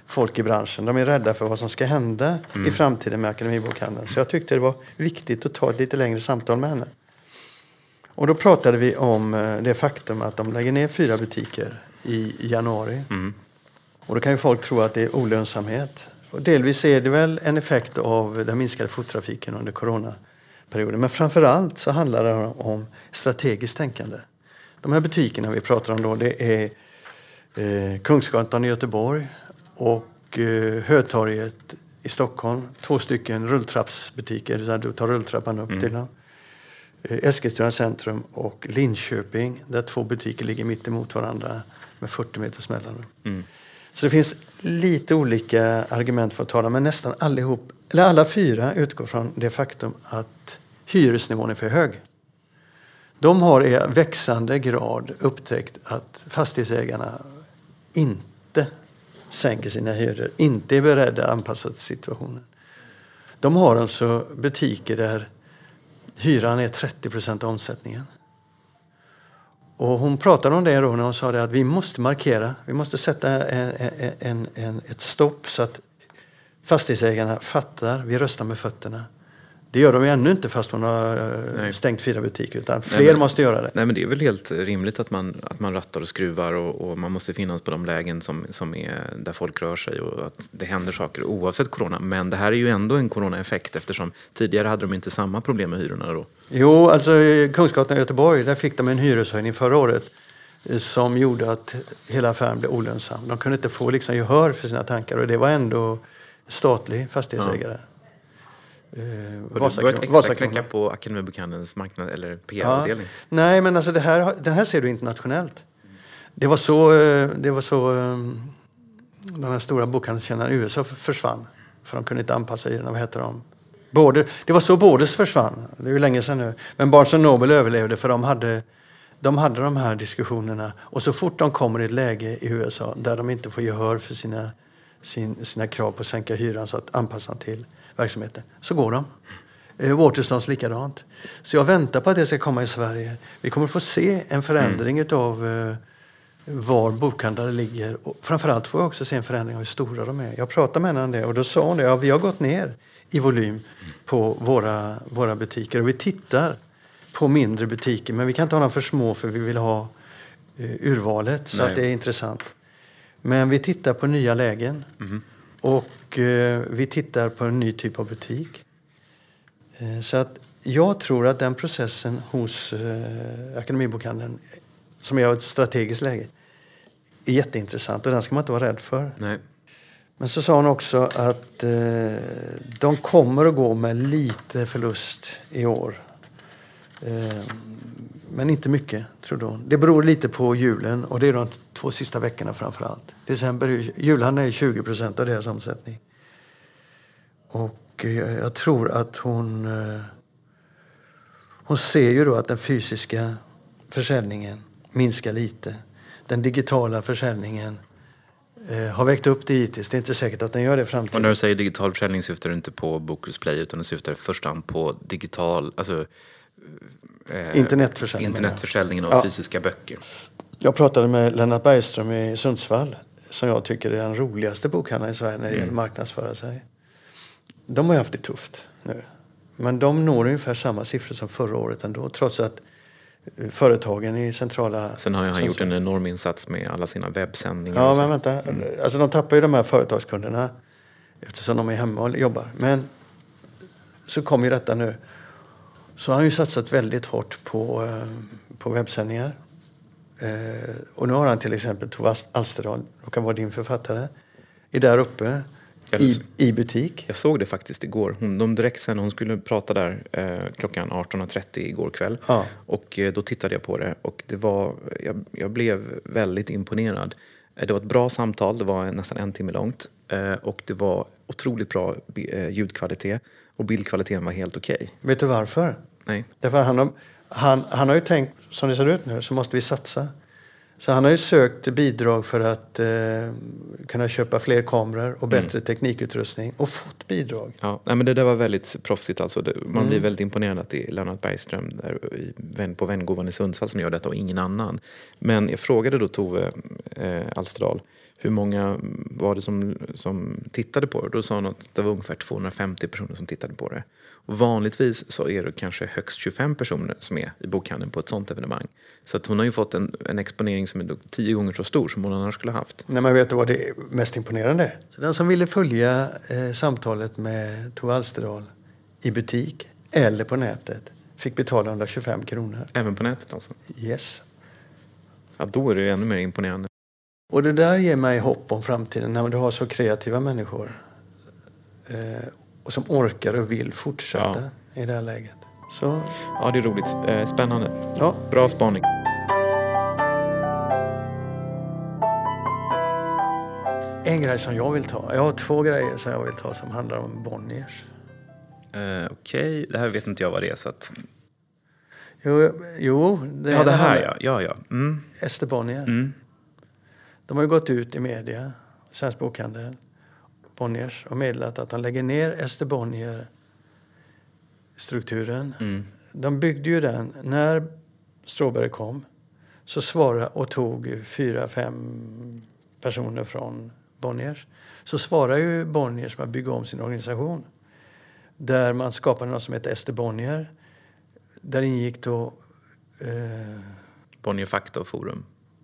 folk i branschen. De är rädda för vad som ska hända i framtiden med Akademibokhandeln. Så jag tyckte det var viktigt att ta ett lite längre samtal med henne. Och då pratade vi om eh, det faktum att de lägger ner fyra butiker i januari. Mm. Och då kan ju folk tro att det är olönsamhet. Och delvis är det väl en effekt av den minskade fottrafiken under coronaperioden. Men framför allt så handlar det om strategiskt tänkande. De här butikerna vi pratar om då det är eh, Kungsgatan i Göteborg och eh, Hötorget i Stockholm. Två stycken rulltrappsbutiker där du tar rulltrappan upp till dem. Eh, Eskilstuna centrum och Linköping där två butiker ligger mitt emot varandra med 40 meters mellanrum. Mm. Så det finns lite olika argument för att tala, men nästan allihop, eller alla fyra utgår från det faktum att hyresnivån är för hög. De har i växande grad upptäckt att fastighetsägarna inte sänker sina hyror, inte är beredda att anpassa till situationen. De har alltså butiker där hyran är 30 procent av omsättningen. Och hon pratade om det då när hon sa det att vi måste markera, vi måste sätta en, en, en, ett stopp så att fastighetsägarna fattar, vi röstar med fötterna. Det gör de ju ännu inte fast hon har eh, Nej. stängt fyra butiker. Utan fler nej, men, måste göra det. Nej men det är väl helt rimligt att man, att man rattar och skruvar och, och man måste finnas på de lägen som, som är där folk rör sig och att det händer saker oavsett corona. Men det här är ju ändå en coronaeffekt eftersom tidigare hade de inte samma problem med hyrorna då. Jo, alltså Kungsgatan i Göteborg där fick de en hyreshöjning förra året eh, som gjorde att hela affären blev olönsam. De kunde inte få liksom gehör för sina tankar och det var ändå statlig fastighetsägare. Ja. Eh, Har du börjat extra knäcka på Akademibokhandelns marknad eller PR-avdelning? Ja. Nej, men alltså det här, det här ser du internationellt. Det var så, eh, det var så eh, den här stora bokhandelskedjan i USA försvann. För de kunde inte anpassa hyrorna. Vad heter de? Border, det var så Borders försvann. Det är ju länge sedan nu. Men Barnes Noble överlevde för de hade, de hade de här diskussionerna. Och så fort de kommer i ett läge i USA där de inte får gehör för sina, sin, sina krav på att sänka hyran så att anpassa till verksamheten, så går de. Eh, Waterstones likadant. Så jag väntar på att det ska komma i Sverige. Vi kommer få se en förändring mm. av eh, var bokhandlare ligger. Och framförallt får jag också se en förändring av hur stora de är. Jag pratade med henne om det och då sa hon det. Ja, vi har gått ner i volym på våra, våra butiker och vi tittar på mindre butiker. Men vi kan inte ha dem för små för vi vill ha eh, urvalet så Nej. att det är intressant. Men vi tittar på nya lägen. Mm. Och eh, vi tittar på en ny typ av butik. Eh, så att jag tror att den processen hos eh, Akademibokhandeln, som är ett strategiskt läge, är jätteintressant och den ska man inte vara rädd för. Nej. Men så sa hon också att eh, de kommer att gå med lite förlust i år. Eh, men inte mycket, trodde hon. Det beror lite på julen och det är de två sista veckorna framför allt. December, julhandeln är 20 procent av deras omsättning. Och eh, jag tror att hon... Eh, hon ser ju då att den fysiska försäljningen minskar lite. Den digitala försäljningen eh, har väckt upp det hittills. Det är inte säkert att den gör det i framtiden. Och när du säger digital försäljning syftar du inte på Bokus Play utan du syftar i första hand på digital, alltså eh, internetförsäljning, internetförsäljningen av ja. fysiska böcker. Jag pratade med Lennart Bergström i Sundsvall som jag tycker är den roligaste bokhandlaren i Sverige när det mm. gäller marknadsföra sig. De har haft det tufft nu. Men de når ungefär samma siffror som förra året ändå trots att eh, företagen i centrala... Sen har han gjort en enorm insats med alla sina webbsändningar. Ja, men vänta. Mm. Alltså de tappar ju de här företagskunderna eftersom de är hemma och jobbar. Men så kommer ju detta nu. Så har han ju satsat väldigt hårt på, eh, på webbsändningar. Eh, och nu har han till exempel Tove Alsterdal, kan vara din författare, är där uppe i, i butik. Jag såg det faktiskt igår. Hon, de direkt sen, hon skulle prata där eh, klockan 18.30 igår kväll. Ja. Och eh, då tittade jag på det och det var, jag, jag, blev väldigt imponerad. Eh, det var ett bra samtal, det var nästan en timme långt. Eh, och det var otroligt bra ljudkvalitet. Och bildkvaliteten var helt okej. Okay. Vet du varför? Nej. Därför han har, han, han har ju tänkt, som det ser ut nu, så måste vi satsa. Så han har ju sökt bidrag för att eh, kunna köpa fler kameror och bättre mm. teknikutrustning och fått bidrag. Ja, nej, men det där var väldigt proffsigt alltså. Man mm. blir väldigt imponerad att det är Lennart Bergström där i, på Venngovan i Sundsvall som gör detta och ingen annan. Men jag frågade då Tove eh, Alsterdal hur många var det som, som tittade på det? Då sa hon att det var ungefär 250 personer som tittade på det. Och vanligtvis så är det kanske högst 25 personer som är i bokhandeln på ett sånt evenemang. Så att hon har ju fått en, en exponering som är tio gånger så stor som hon annars skulle ha haft. Nej, men vet du vad det mest imponerande är? Så den som ville följa eh, samtalet med Tove Alsterdal i butik eller på nätet fick betala 125 kronor. Även på nätet alltså? Yes. Ja, då är det ju ännu mer imponerande. Och det där ger mig hopp om framtiden när du har så kreativa människor. Eh, och som orkar och vill fortsätta ja. i det här läget. Så. Ja, det är roligt. Eh, spännande. Ja. Bra spaning. En grej som jag vill ta. Jag har två grejer som jag vill ta som handlar om Bonniers. Eh, Okej, det här vet inte jag vad det är. Så att... Jo, jo det, Ja, det här ja. Ja, ja. Mm. Ester Bonnier. Mm. De har ju gått ut i media, Svensk Bokhandel, Bonniers och meddelat att de lägger ner Ester Bonnier-strukturen. Mm. De byggde ju den när Strawberry kom. Så svarade och tog fyra, fem personer från Bonniers. Så svarade ju Bonniers med att bygga om sin organisation. Där man skapade något som heter Ester Bonnier. Där ingick då eh, Bonnier Fakta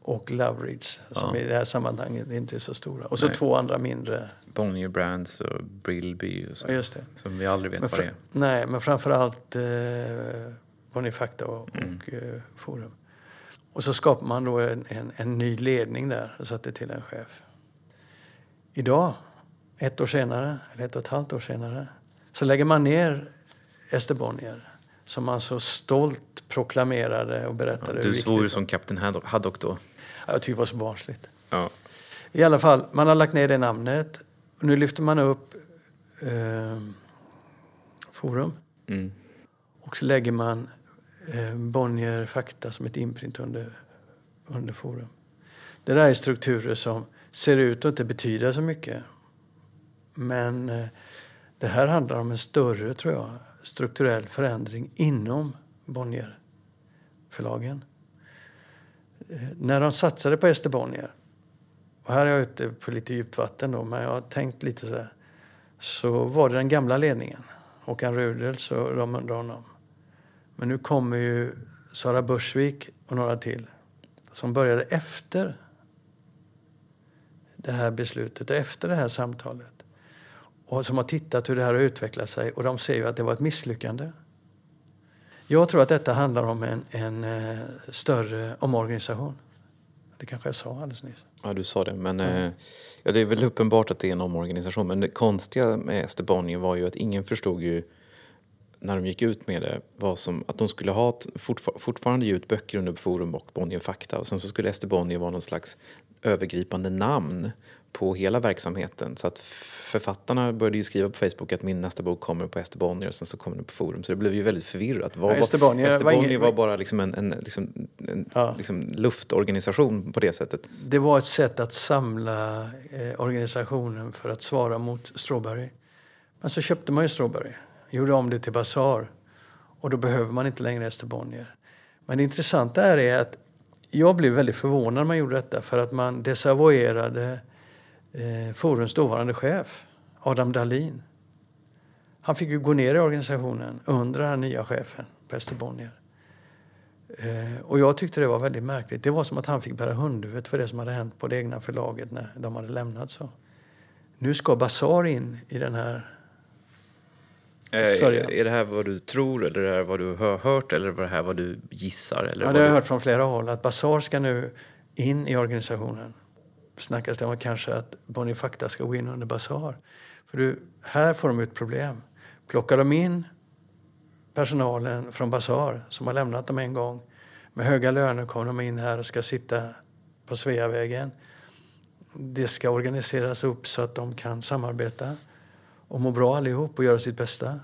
och Forum. och Love Reads som Ja. i det här sammanhanget inte är så stora. Och så Nej. två andra mindre. Bonnier Brands och Brillby och så. Ja, just det. Som vi aldrig vet Men vad det är. nej, men framförallt eh, Bonnier Fakta och, Mm. och eh, Forum. Och så skapar man då en, en, en ny ledning där och satte till en chef. Idag, ett år senare, eller ett och ett halvt år senare, så lägger man ner Ester Bonnier som man så stolt proklamerade och berättade hur Du svor ju som Kapten Haddock då. Ja, Jag tycker det var så barnsligt. Ja. I alla fall, man har lagt ner det namnet. Och nu lyfter man upp eh, Forum. Mm. Och så lägger man eh, Bonnier Fakta som ett imprint under, under Forum. Det där är strukturer som ser ut att inte betyda så mycket. Men eh, det här handlar om en större, tror jag, strukturell förändring inom Bonnier-förlagen. När de satsade på Esterbonier, och här är jag ute på lite djupt vatten då, men jag har tänkt lite så här, så var det den gamla ledningen. Håkan Rudels och de under honom. Men nu kommer ju Sara Börsvik och några till som började efter det här beslutet och efter det här samtalet. Och som har tittat hur det här har utvecklat sig och de ser ju att det var ett misslyckande. Jag tror att detta handlar om en, en eh, större omorganisation. Det kanske jag sa alldeles nyss. ja, du sa det. Men eh, ja, det är väl uppenbart att det är en omorganisation. Men det konstiga med Ester Bonnier var ju att ingen förstod ju när de gick ut med det var som att de skulle ha fortfar- fortfarande ge ut böcker under Forum och Bonnier Fakta och sen så skulle Ester Bonnier vara någon slags övergripande namn på hela verksamheten. Så att författarna började ju skriva på Facebook att min nästa bok kommer på Ester Bonnier och sen så kommer den på Forum. Så det blev ju väldigt förvirrat. Vad Ja, var- Ester Bonnier Ester var Bonnier ingen- var bara liksom en, en, liksom, en Ja. liksom luftorganisation på det sättet. Det var ett sätt att samla eh, organisationen för att svara mot Strawberry. Men så köpte man ju Strawberry, gjorde om det till Bazaar och då behöver man inte längre Ester Bonnier. Men det intressanta är att jag blev väldigt förvånad när man gjorde detta för att man desavouerade eh, Forums dåvarande chef, Adam Dahlin. Han fick ju gå ner i organisationen under den nya chefen på Ester Bonnier. Eh, och jag tyckte det var väldigt märkligt. Det var som att han fick bära hundhuvudet för det som hade hänt på det egna förlaget när de hade lämnat så. Nu ska Bazaar in i den här... Eh, Sörja. är det här vad du tror eller är det här vad du har hört eller är det här vad du gissar? Eller Ja, det har jag du... hört från flera håll. Att Bazaar ska nu in i organisationen. Snackas det om kanske att Bonifacta ska gå in under Bazaar. För du, här får de ett problem. Plockar de in personalen från Bazaar som har lämnat dem en gång med höga löner kommer de in här och ska sitta på Sveavägen. Det ska organiseras upp så att de kan samarbeta och må bra allihop och göra sitt bästa.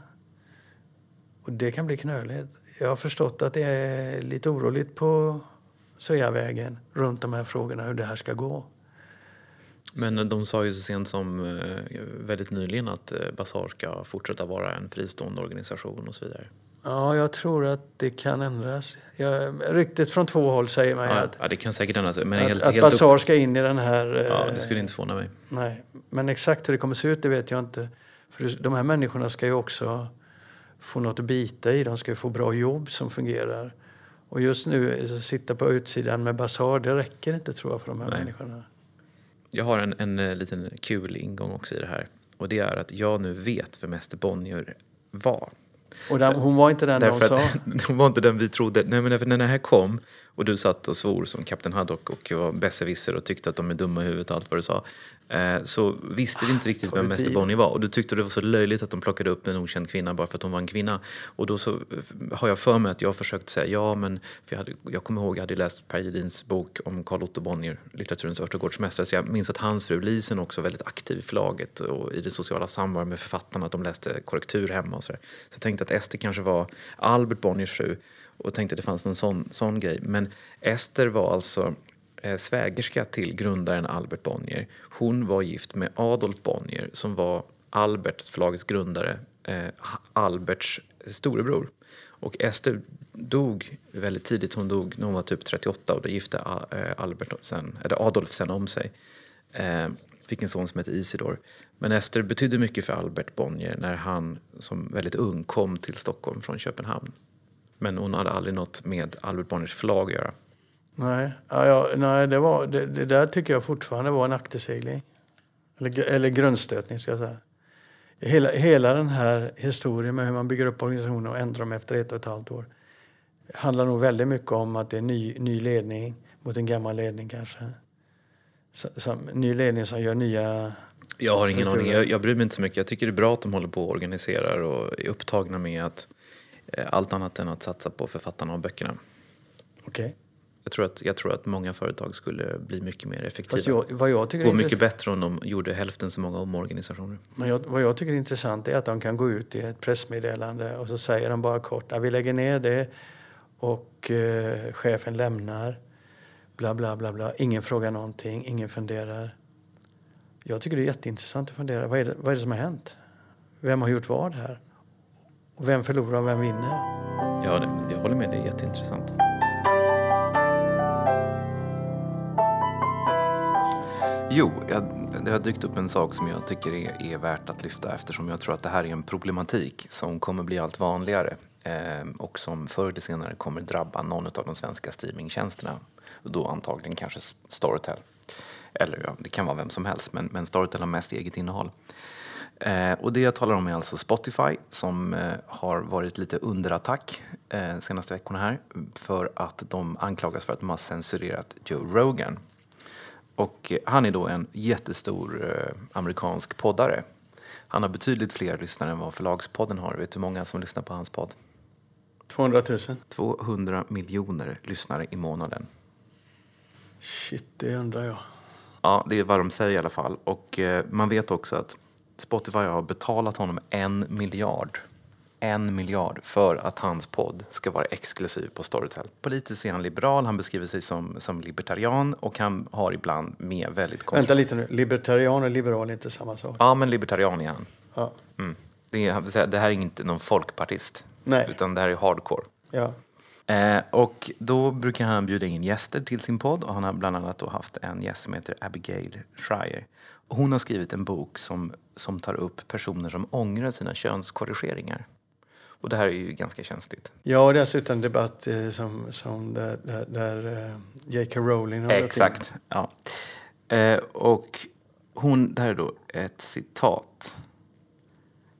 Och det kan bli knöligt. Jag har förstått att det är lite oroligt på Sveavägen runt de här frågorna hur det här ska gå. Men de sa ju så sent som eh, väldigt nyligen att eh, Bazaar ska fortsätta vara en fristående organisation och så vidare. Ja, jag tror att det kan ändras. Jag, ryktet från två håll säger mig Ja, att, ja, det kan säkert ändras. Men att, helt, att helt upp... Ska in i den här... eh, Ja, det skulle inte förvåna mig. Nej, men exakt hur det kommer se ut det vet jag inte. För de här människorna ska ju också få något att bita i. De ska ju få bra jobb som fungerar. Och just nu, sitta på utsidan med Bazaar, det räcker inte tror jag för de här Nej. människorna. Jag har en, en eh, liten kul ingång också i det här. Och det är att jag nu vet vem Ester Bonnier var. Och den, hon var inte den de Därför sa. att hon var inte den vi trodde. Nej, men när det här kom Och du satt och svor som Kapten Haddock och var besserwisser och tyckte att de är dumma i huvudet och allt vad du sa. Eh, så visste vi inte riktigt vem Mäster tid? Bonnier var. Och du tyckte det var så löjligt att de plockade upp en okänd kvinna bara för att hon var en kvinna. Och då så eh, har jag för mig att jag försökt säga ja, men för jag, hade, jag kommer ihåg, jag hade läst Per Gedins bok om Carl Otto Bonnier, litteraturens örtagårdsmästare. Så jag minns att hans fru Lisen också var väldigt aktiv i förlaget och i det sociala samvaron med författarna, att de läste korrektur hemma och sådär. Så jag tänkte att Ester kanske var Albert Bonniers fru och tänkte att det fanns någon sån, sån grej. Men Ester var alltså eh, svägerska till grundaren Albert Bonnier. Hon var gift med Adolf Bonnier som var Albert, förlagets grundare, eh, Alberts storebror. Och Ester dog väldigt tidigt. Hon dog när hon var typ 38 och då gifte eh, Albert sen, eller Adolf sen om sig. Eh, fick en son som hette Isidor. Men Ester betydde mycket för Albert Bonnier när han som väldigt ung kom till Stockholm från Köpenhamn. Men hon hade aldrig något med Albert Bonniers förlag att göra. Nej, ja, ja, nej det, var, det, det där tycker jag fortfarande var en aktersegling. Eller, eller grundstötning ska jag säga. Hela, hela den här historien med hur man bygger upp organisationer och ändrar dem efter ett och ett halvt år handlar nog väldigt mycket om att det är ny, ny ledning mot en gammal ledning kanske. Så, som, ny ledning som gör nya... Jag har ingen Strukturer. aning. Jag, jag bryr mig inte så mycket. Jag tycker det är bra att de håller på och organiserar och är upptagna med att, allt annat än att satsa på författarna och böckerna. Okej. Jag tror, att, jag tror att många företag skulle bli mycket mer effektiva. Jag, vad, jag är mycket bättre om de gjorde hälften så många omorganisationer. men jag, vad jag tycker är intressant är att de kan gå ut i ett pressmeddelande och så säger de bara kort att vi lägger ner det och eh, chefen lämnar. Bla, bla, bla, bla. Ingen frågar någonting, ingen funderar. Jag tycker det är jätteintressant att fundera. Vad är det, vad är det som har hänt? Vem har gjort vad här? Och vem förlorar och vem vinner? Ja, det, jag håller med. Det är jätteintressant. Jo, jag, det har dykt upp en sak som jag tycker är, är värt att lyfta eftersom jag tror att det här är en problematik som kommer bli allt vanligare eh, och som förr eller senare kommer drabba någon av de svenska streamingtjänsterna. Och då antagligen kanske Storytel. Eller ja, det kan vara vem som helst, men, men Storytel har mest eget innehåll. Eh, och det jag talar om är alltså Spotify som eh, har varit lite under attack eh, senaste veckorna här för att de anklagas för att de har censurerat Joe Rogan. Och eh, han är då en jättestor amerikansk poddare. Han har betydligt fler lyssnare än vad Förlagspodden har. Vet du hur många som lyssnar på hans podd? 200 000? 200 miljoner lyssnare i månaden. Shit, det undrar jag. Ja, det är vad de säger i alla fall. Och man vet också att Spotify har betalat honom en miljard. En miljard för att hans podd ska vara exklusiv på Storytel. Politiskt är han liberal, han beskriver sig som, som libertarian och han har ibland med väldigt Vänta lite nu. Libertarian och liberal är inte samma sak. Ja, men libertarian är han. Ja. Mm. Det, är, det här är inte någon folkpartist, Nej. utan det här är hardcore. Ja. Eh, och då brukar han bjuda in gäster till sin podd och han har bland annat haft en gäst som heter Abigail Schreier. Hon har skrivit en bok som, som tar upp personer som ångrar sina könskorrigeringar. Och det här är ju ganska känsligt. Ja, och dessutom en debatt eh, som, som där, där, där eh, J.K. Rowling har. Exakt. Ja. Eh, och hon, det här är då ett citat.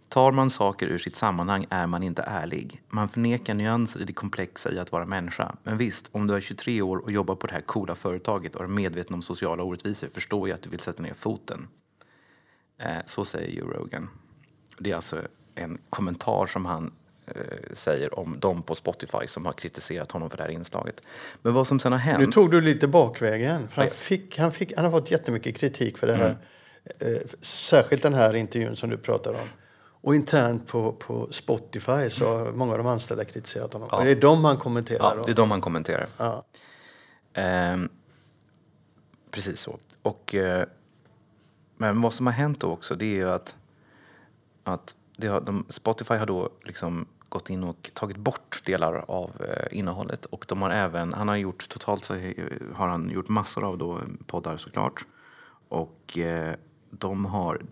Tar man saker ur sitt sammanhang är man inte ärlig. Man förnekar nyanser i det komplexa i att vara människa. Men visst, om du är 23 år och jobbar på det här coola företaget och är medveten om sociala orättvisor förstår jag att du vill sätta ner foten. Eh, så säger Joe Rogan. Det är alltså en kommentar som han eh, säger om de på Spotify som har kritiserat honom för det här inslaget. Men vad som sen har hänt... Nu tog du lite bakvägen. För han, fick, han, fick, han har fått jättemycket kritik för det här. Mm. Eh, särskilt den här intervjun som du pratar om. Och internt på, på Spotify så har många av de anställda kritiserat honom. Och det är de han kommenterar. Ja, det är de han kommenterar. Ja. Ehm, precis så. Och, eh, men vad som har hänt då också det är ju att, att har, de, Spotify har då liksom gått in och tagit bort delar av eh, innehållet. Och de har även, han har gjort totalt så har han gjort massor av då poddar såklart. Och eh, de har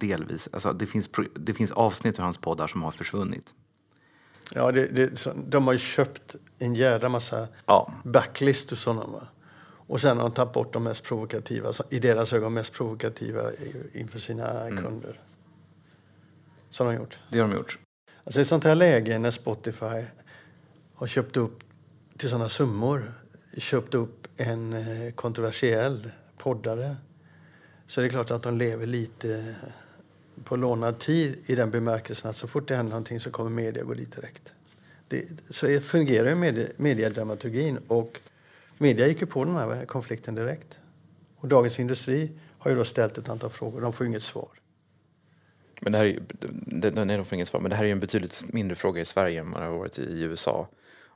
delvis, alltså det finns, det finns avsnitt ur hans poddar som har försvunnit. Ja, det, det, de har ju köpt en jädra massa Ja, backlist hos honom. Va? Och sen har de tagit bort de mest provokativa, i deras ögon mest provokativa i- inför sina Mm. kunder. Så har de gjort. det har de gjort. Alltså i sånt här läge när Spotify har köpt upp till sådana summor köpt upp en eh, kontroversiell poddare så är det klart att de lever lite på lånad tid i den bemärkelsen att så fort det händer någonting så kommer media gå dit direkt. Det, så fungerar ju medie, mediedramaturgin och media gick ju på den här konflikten direkt. Och Dagens Industri har ju då ställt ett antal frågor, de får inget svar. Men det här är, det, nej, de får inget svar, men det här är en betydligt mindre fråga i Sverige än vad det har varit i USA.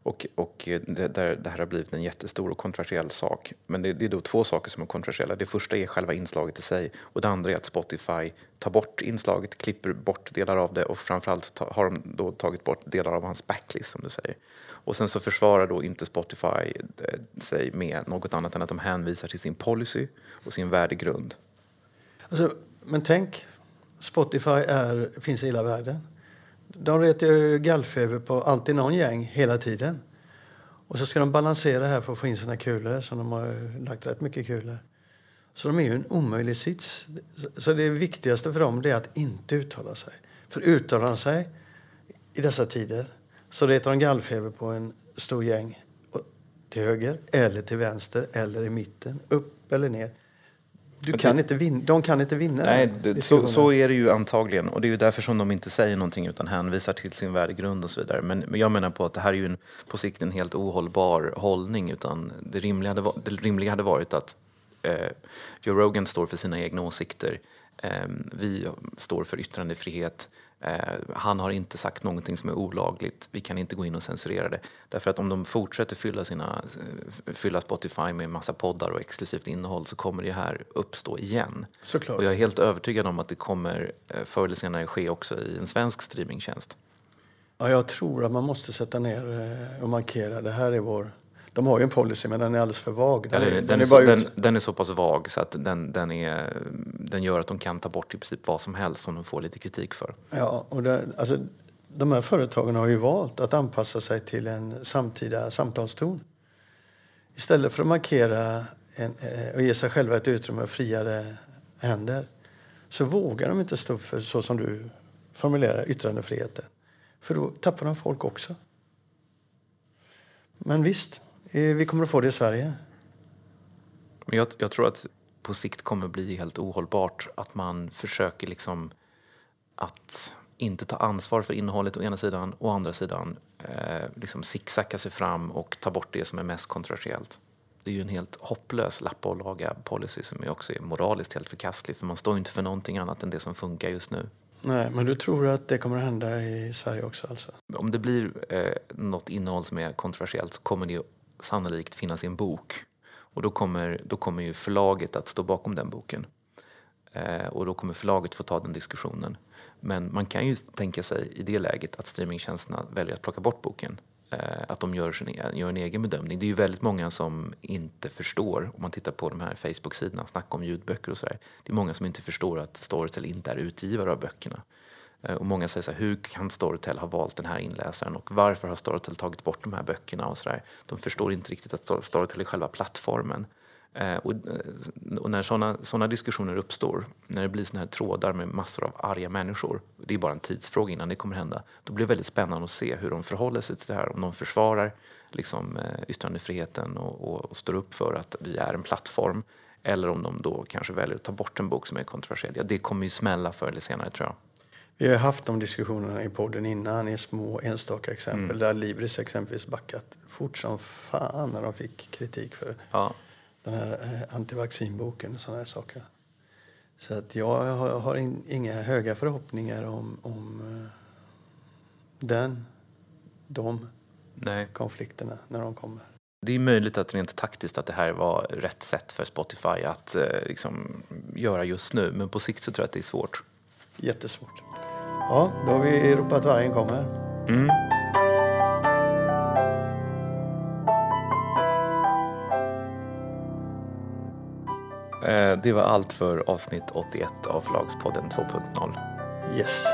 Och, och det, där, det här har blivit en jättestor och kontroversiell sak. Men det, det, är då två saker som är kontroversiella. Det första är själva inslaget i sig och det andra är att Spotify tar bort inslaget, klipper bort delar av det och framförallt ta, har de då tagit bort delar av hans backlist som du säger. Och sen så försvarar då inte Spotify eh, sig med något annat än att de hänvisar till sin policy och sin värdegrund. Alltså, men tänk, Spotify är, finns i hela världen. De retar gallfeber på alltid någon gäng hela tiden. Och så ska de balansera här för att få in sina kulor, så de har lagt rätt mycket kulor. Så de är ju en omöjlig sits. Så det viktigaste för dem är att inte uttala sig. För uttalar de sig i dessa tider så retar de gallfeber på en stor gäng till höger eller till vänster eller i mitten, upp eller ner. Du kan inte vinna, de kan inte vinna Nej, det, så, så, är det ju antagligen. Och det är ju därför som de inte säger någonting utan hänvisar till sin värdegrund och så vidare. Men, men jag menar på att det här är ju en, på sikt en helt ohållbar hållning. Utan det rimliga hade, det rimliga hade varit att eh, Joe Rogan står för sina egna åsikter. Eh, vi står för yttrandefrihet. Eh, han har inte sagt någonting som är olagligt. Vi kan inte gå in och censurera det. Därför att om de fortsätter fylla, sina, eh, fylla Spotify med massa poddar och exklusivt innehåll så kommer det här uppstå igen. Såklart. Och jag är helt övertygad om att det kommer eh, förr eller senare ske också i en svensk streamingtjänst. Ja, jag tror att man måste sätta ner och markera det här är vår de har ju en policy men den är alldeles för vag. Den, är, den, är, så, den, den, är så pass vag så att den, den, är, den gör att de kan ta bort i princip vad som helst som de får lite kritik för. Ja, och det, alltså, de här företagen har ju valt att anpassa sig till en samtida samtalston. Istället för att markera en, eh, och ge sig själva ett utrymme och friare händer så vågar de inte stå upp för, så som du formulerar, yttrandefriheten. För då tappar de folk också. Men visst, vi kommer att få det i Sverige. Men jag, jag tror att på sikt kommer bli helt ohållbart att man försöker liksom att inte ta ansvar för innehållet å ena sidan och å andra sidan eh, liksom zigzacka sig fram och ta bort det som är mest kontroversiellt. Det är ju en helt hopplös lappa och laga policy som också är moraliskt helt förkastlig för man står inte för någonting annat än det som funkar just nu. Nej, men du tror att det kommer att hända i Sverige också alltså? Om det blir eh, något innehåll som är kontroversiellt så kommer det sannolikt finnas i en bok. Och då kommer, då kommer ju förlaget att stå bakom den boken. Eh, och då kommer förlaget få ta den diskussionen. Men man kan ju tänka sig i det läget att streamingtjänsterna väljer att plocka bort boken. Eh, att de gör, sin, e-, gör en egen bedömning. Det är ju väldigt många som inte förstår, om man tittar på de här Facebook-sidorna, snacka om ljudböcker och sådär. Det är många som inte förstår att Storytel inte är utgivare av böckerna. Eh, och många säger så här, hur kan Storytel ha valt den här inläsaren och varför har Storytel tagit bort de här böckerna och så där. De förstår inte riktigt att Storytel är själva plattformen. Eh, och, eh, och när sådana såna diskussioner uppstår, när det blir såna här trådar med massor av arga människor, det är bara en tidsfråga innan det kommer hända, då blir det väldigt spännande att se hur de förhåller sig till det här. Om de försvarar liksom, yttrandefriheten och, och, och står upp för att vi är en plattform eller om de då kanske väljer att ta bort en bok som är kontroversiell. Ja, det kommer ju smälla förr eller senare tror jag. Vi har haft de diskussionerna i podden innan i små enstaka exempel mm. där Libris exempelvis backat fort som fan när de fick kritik för ja. den här eh, antivaccinboken och sådana här saker. Så att jag har, har in, inga höga förhoppningar om, om uh, den, de Nej. konflikterna när de kommer. Det är möjligt att rent taktiskt att det här var rätt sätt för Spotify att uh, liksom, göra just nu. Men på sikt så tror jag att det är svårt. Jättesvårt. Ja, då har vi ropat vargen kommer. Mm. Eh, det var allt för avsnitt 81 av Förlagspodden 2.0. Yes.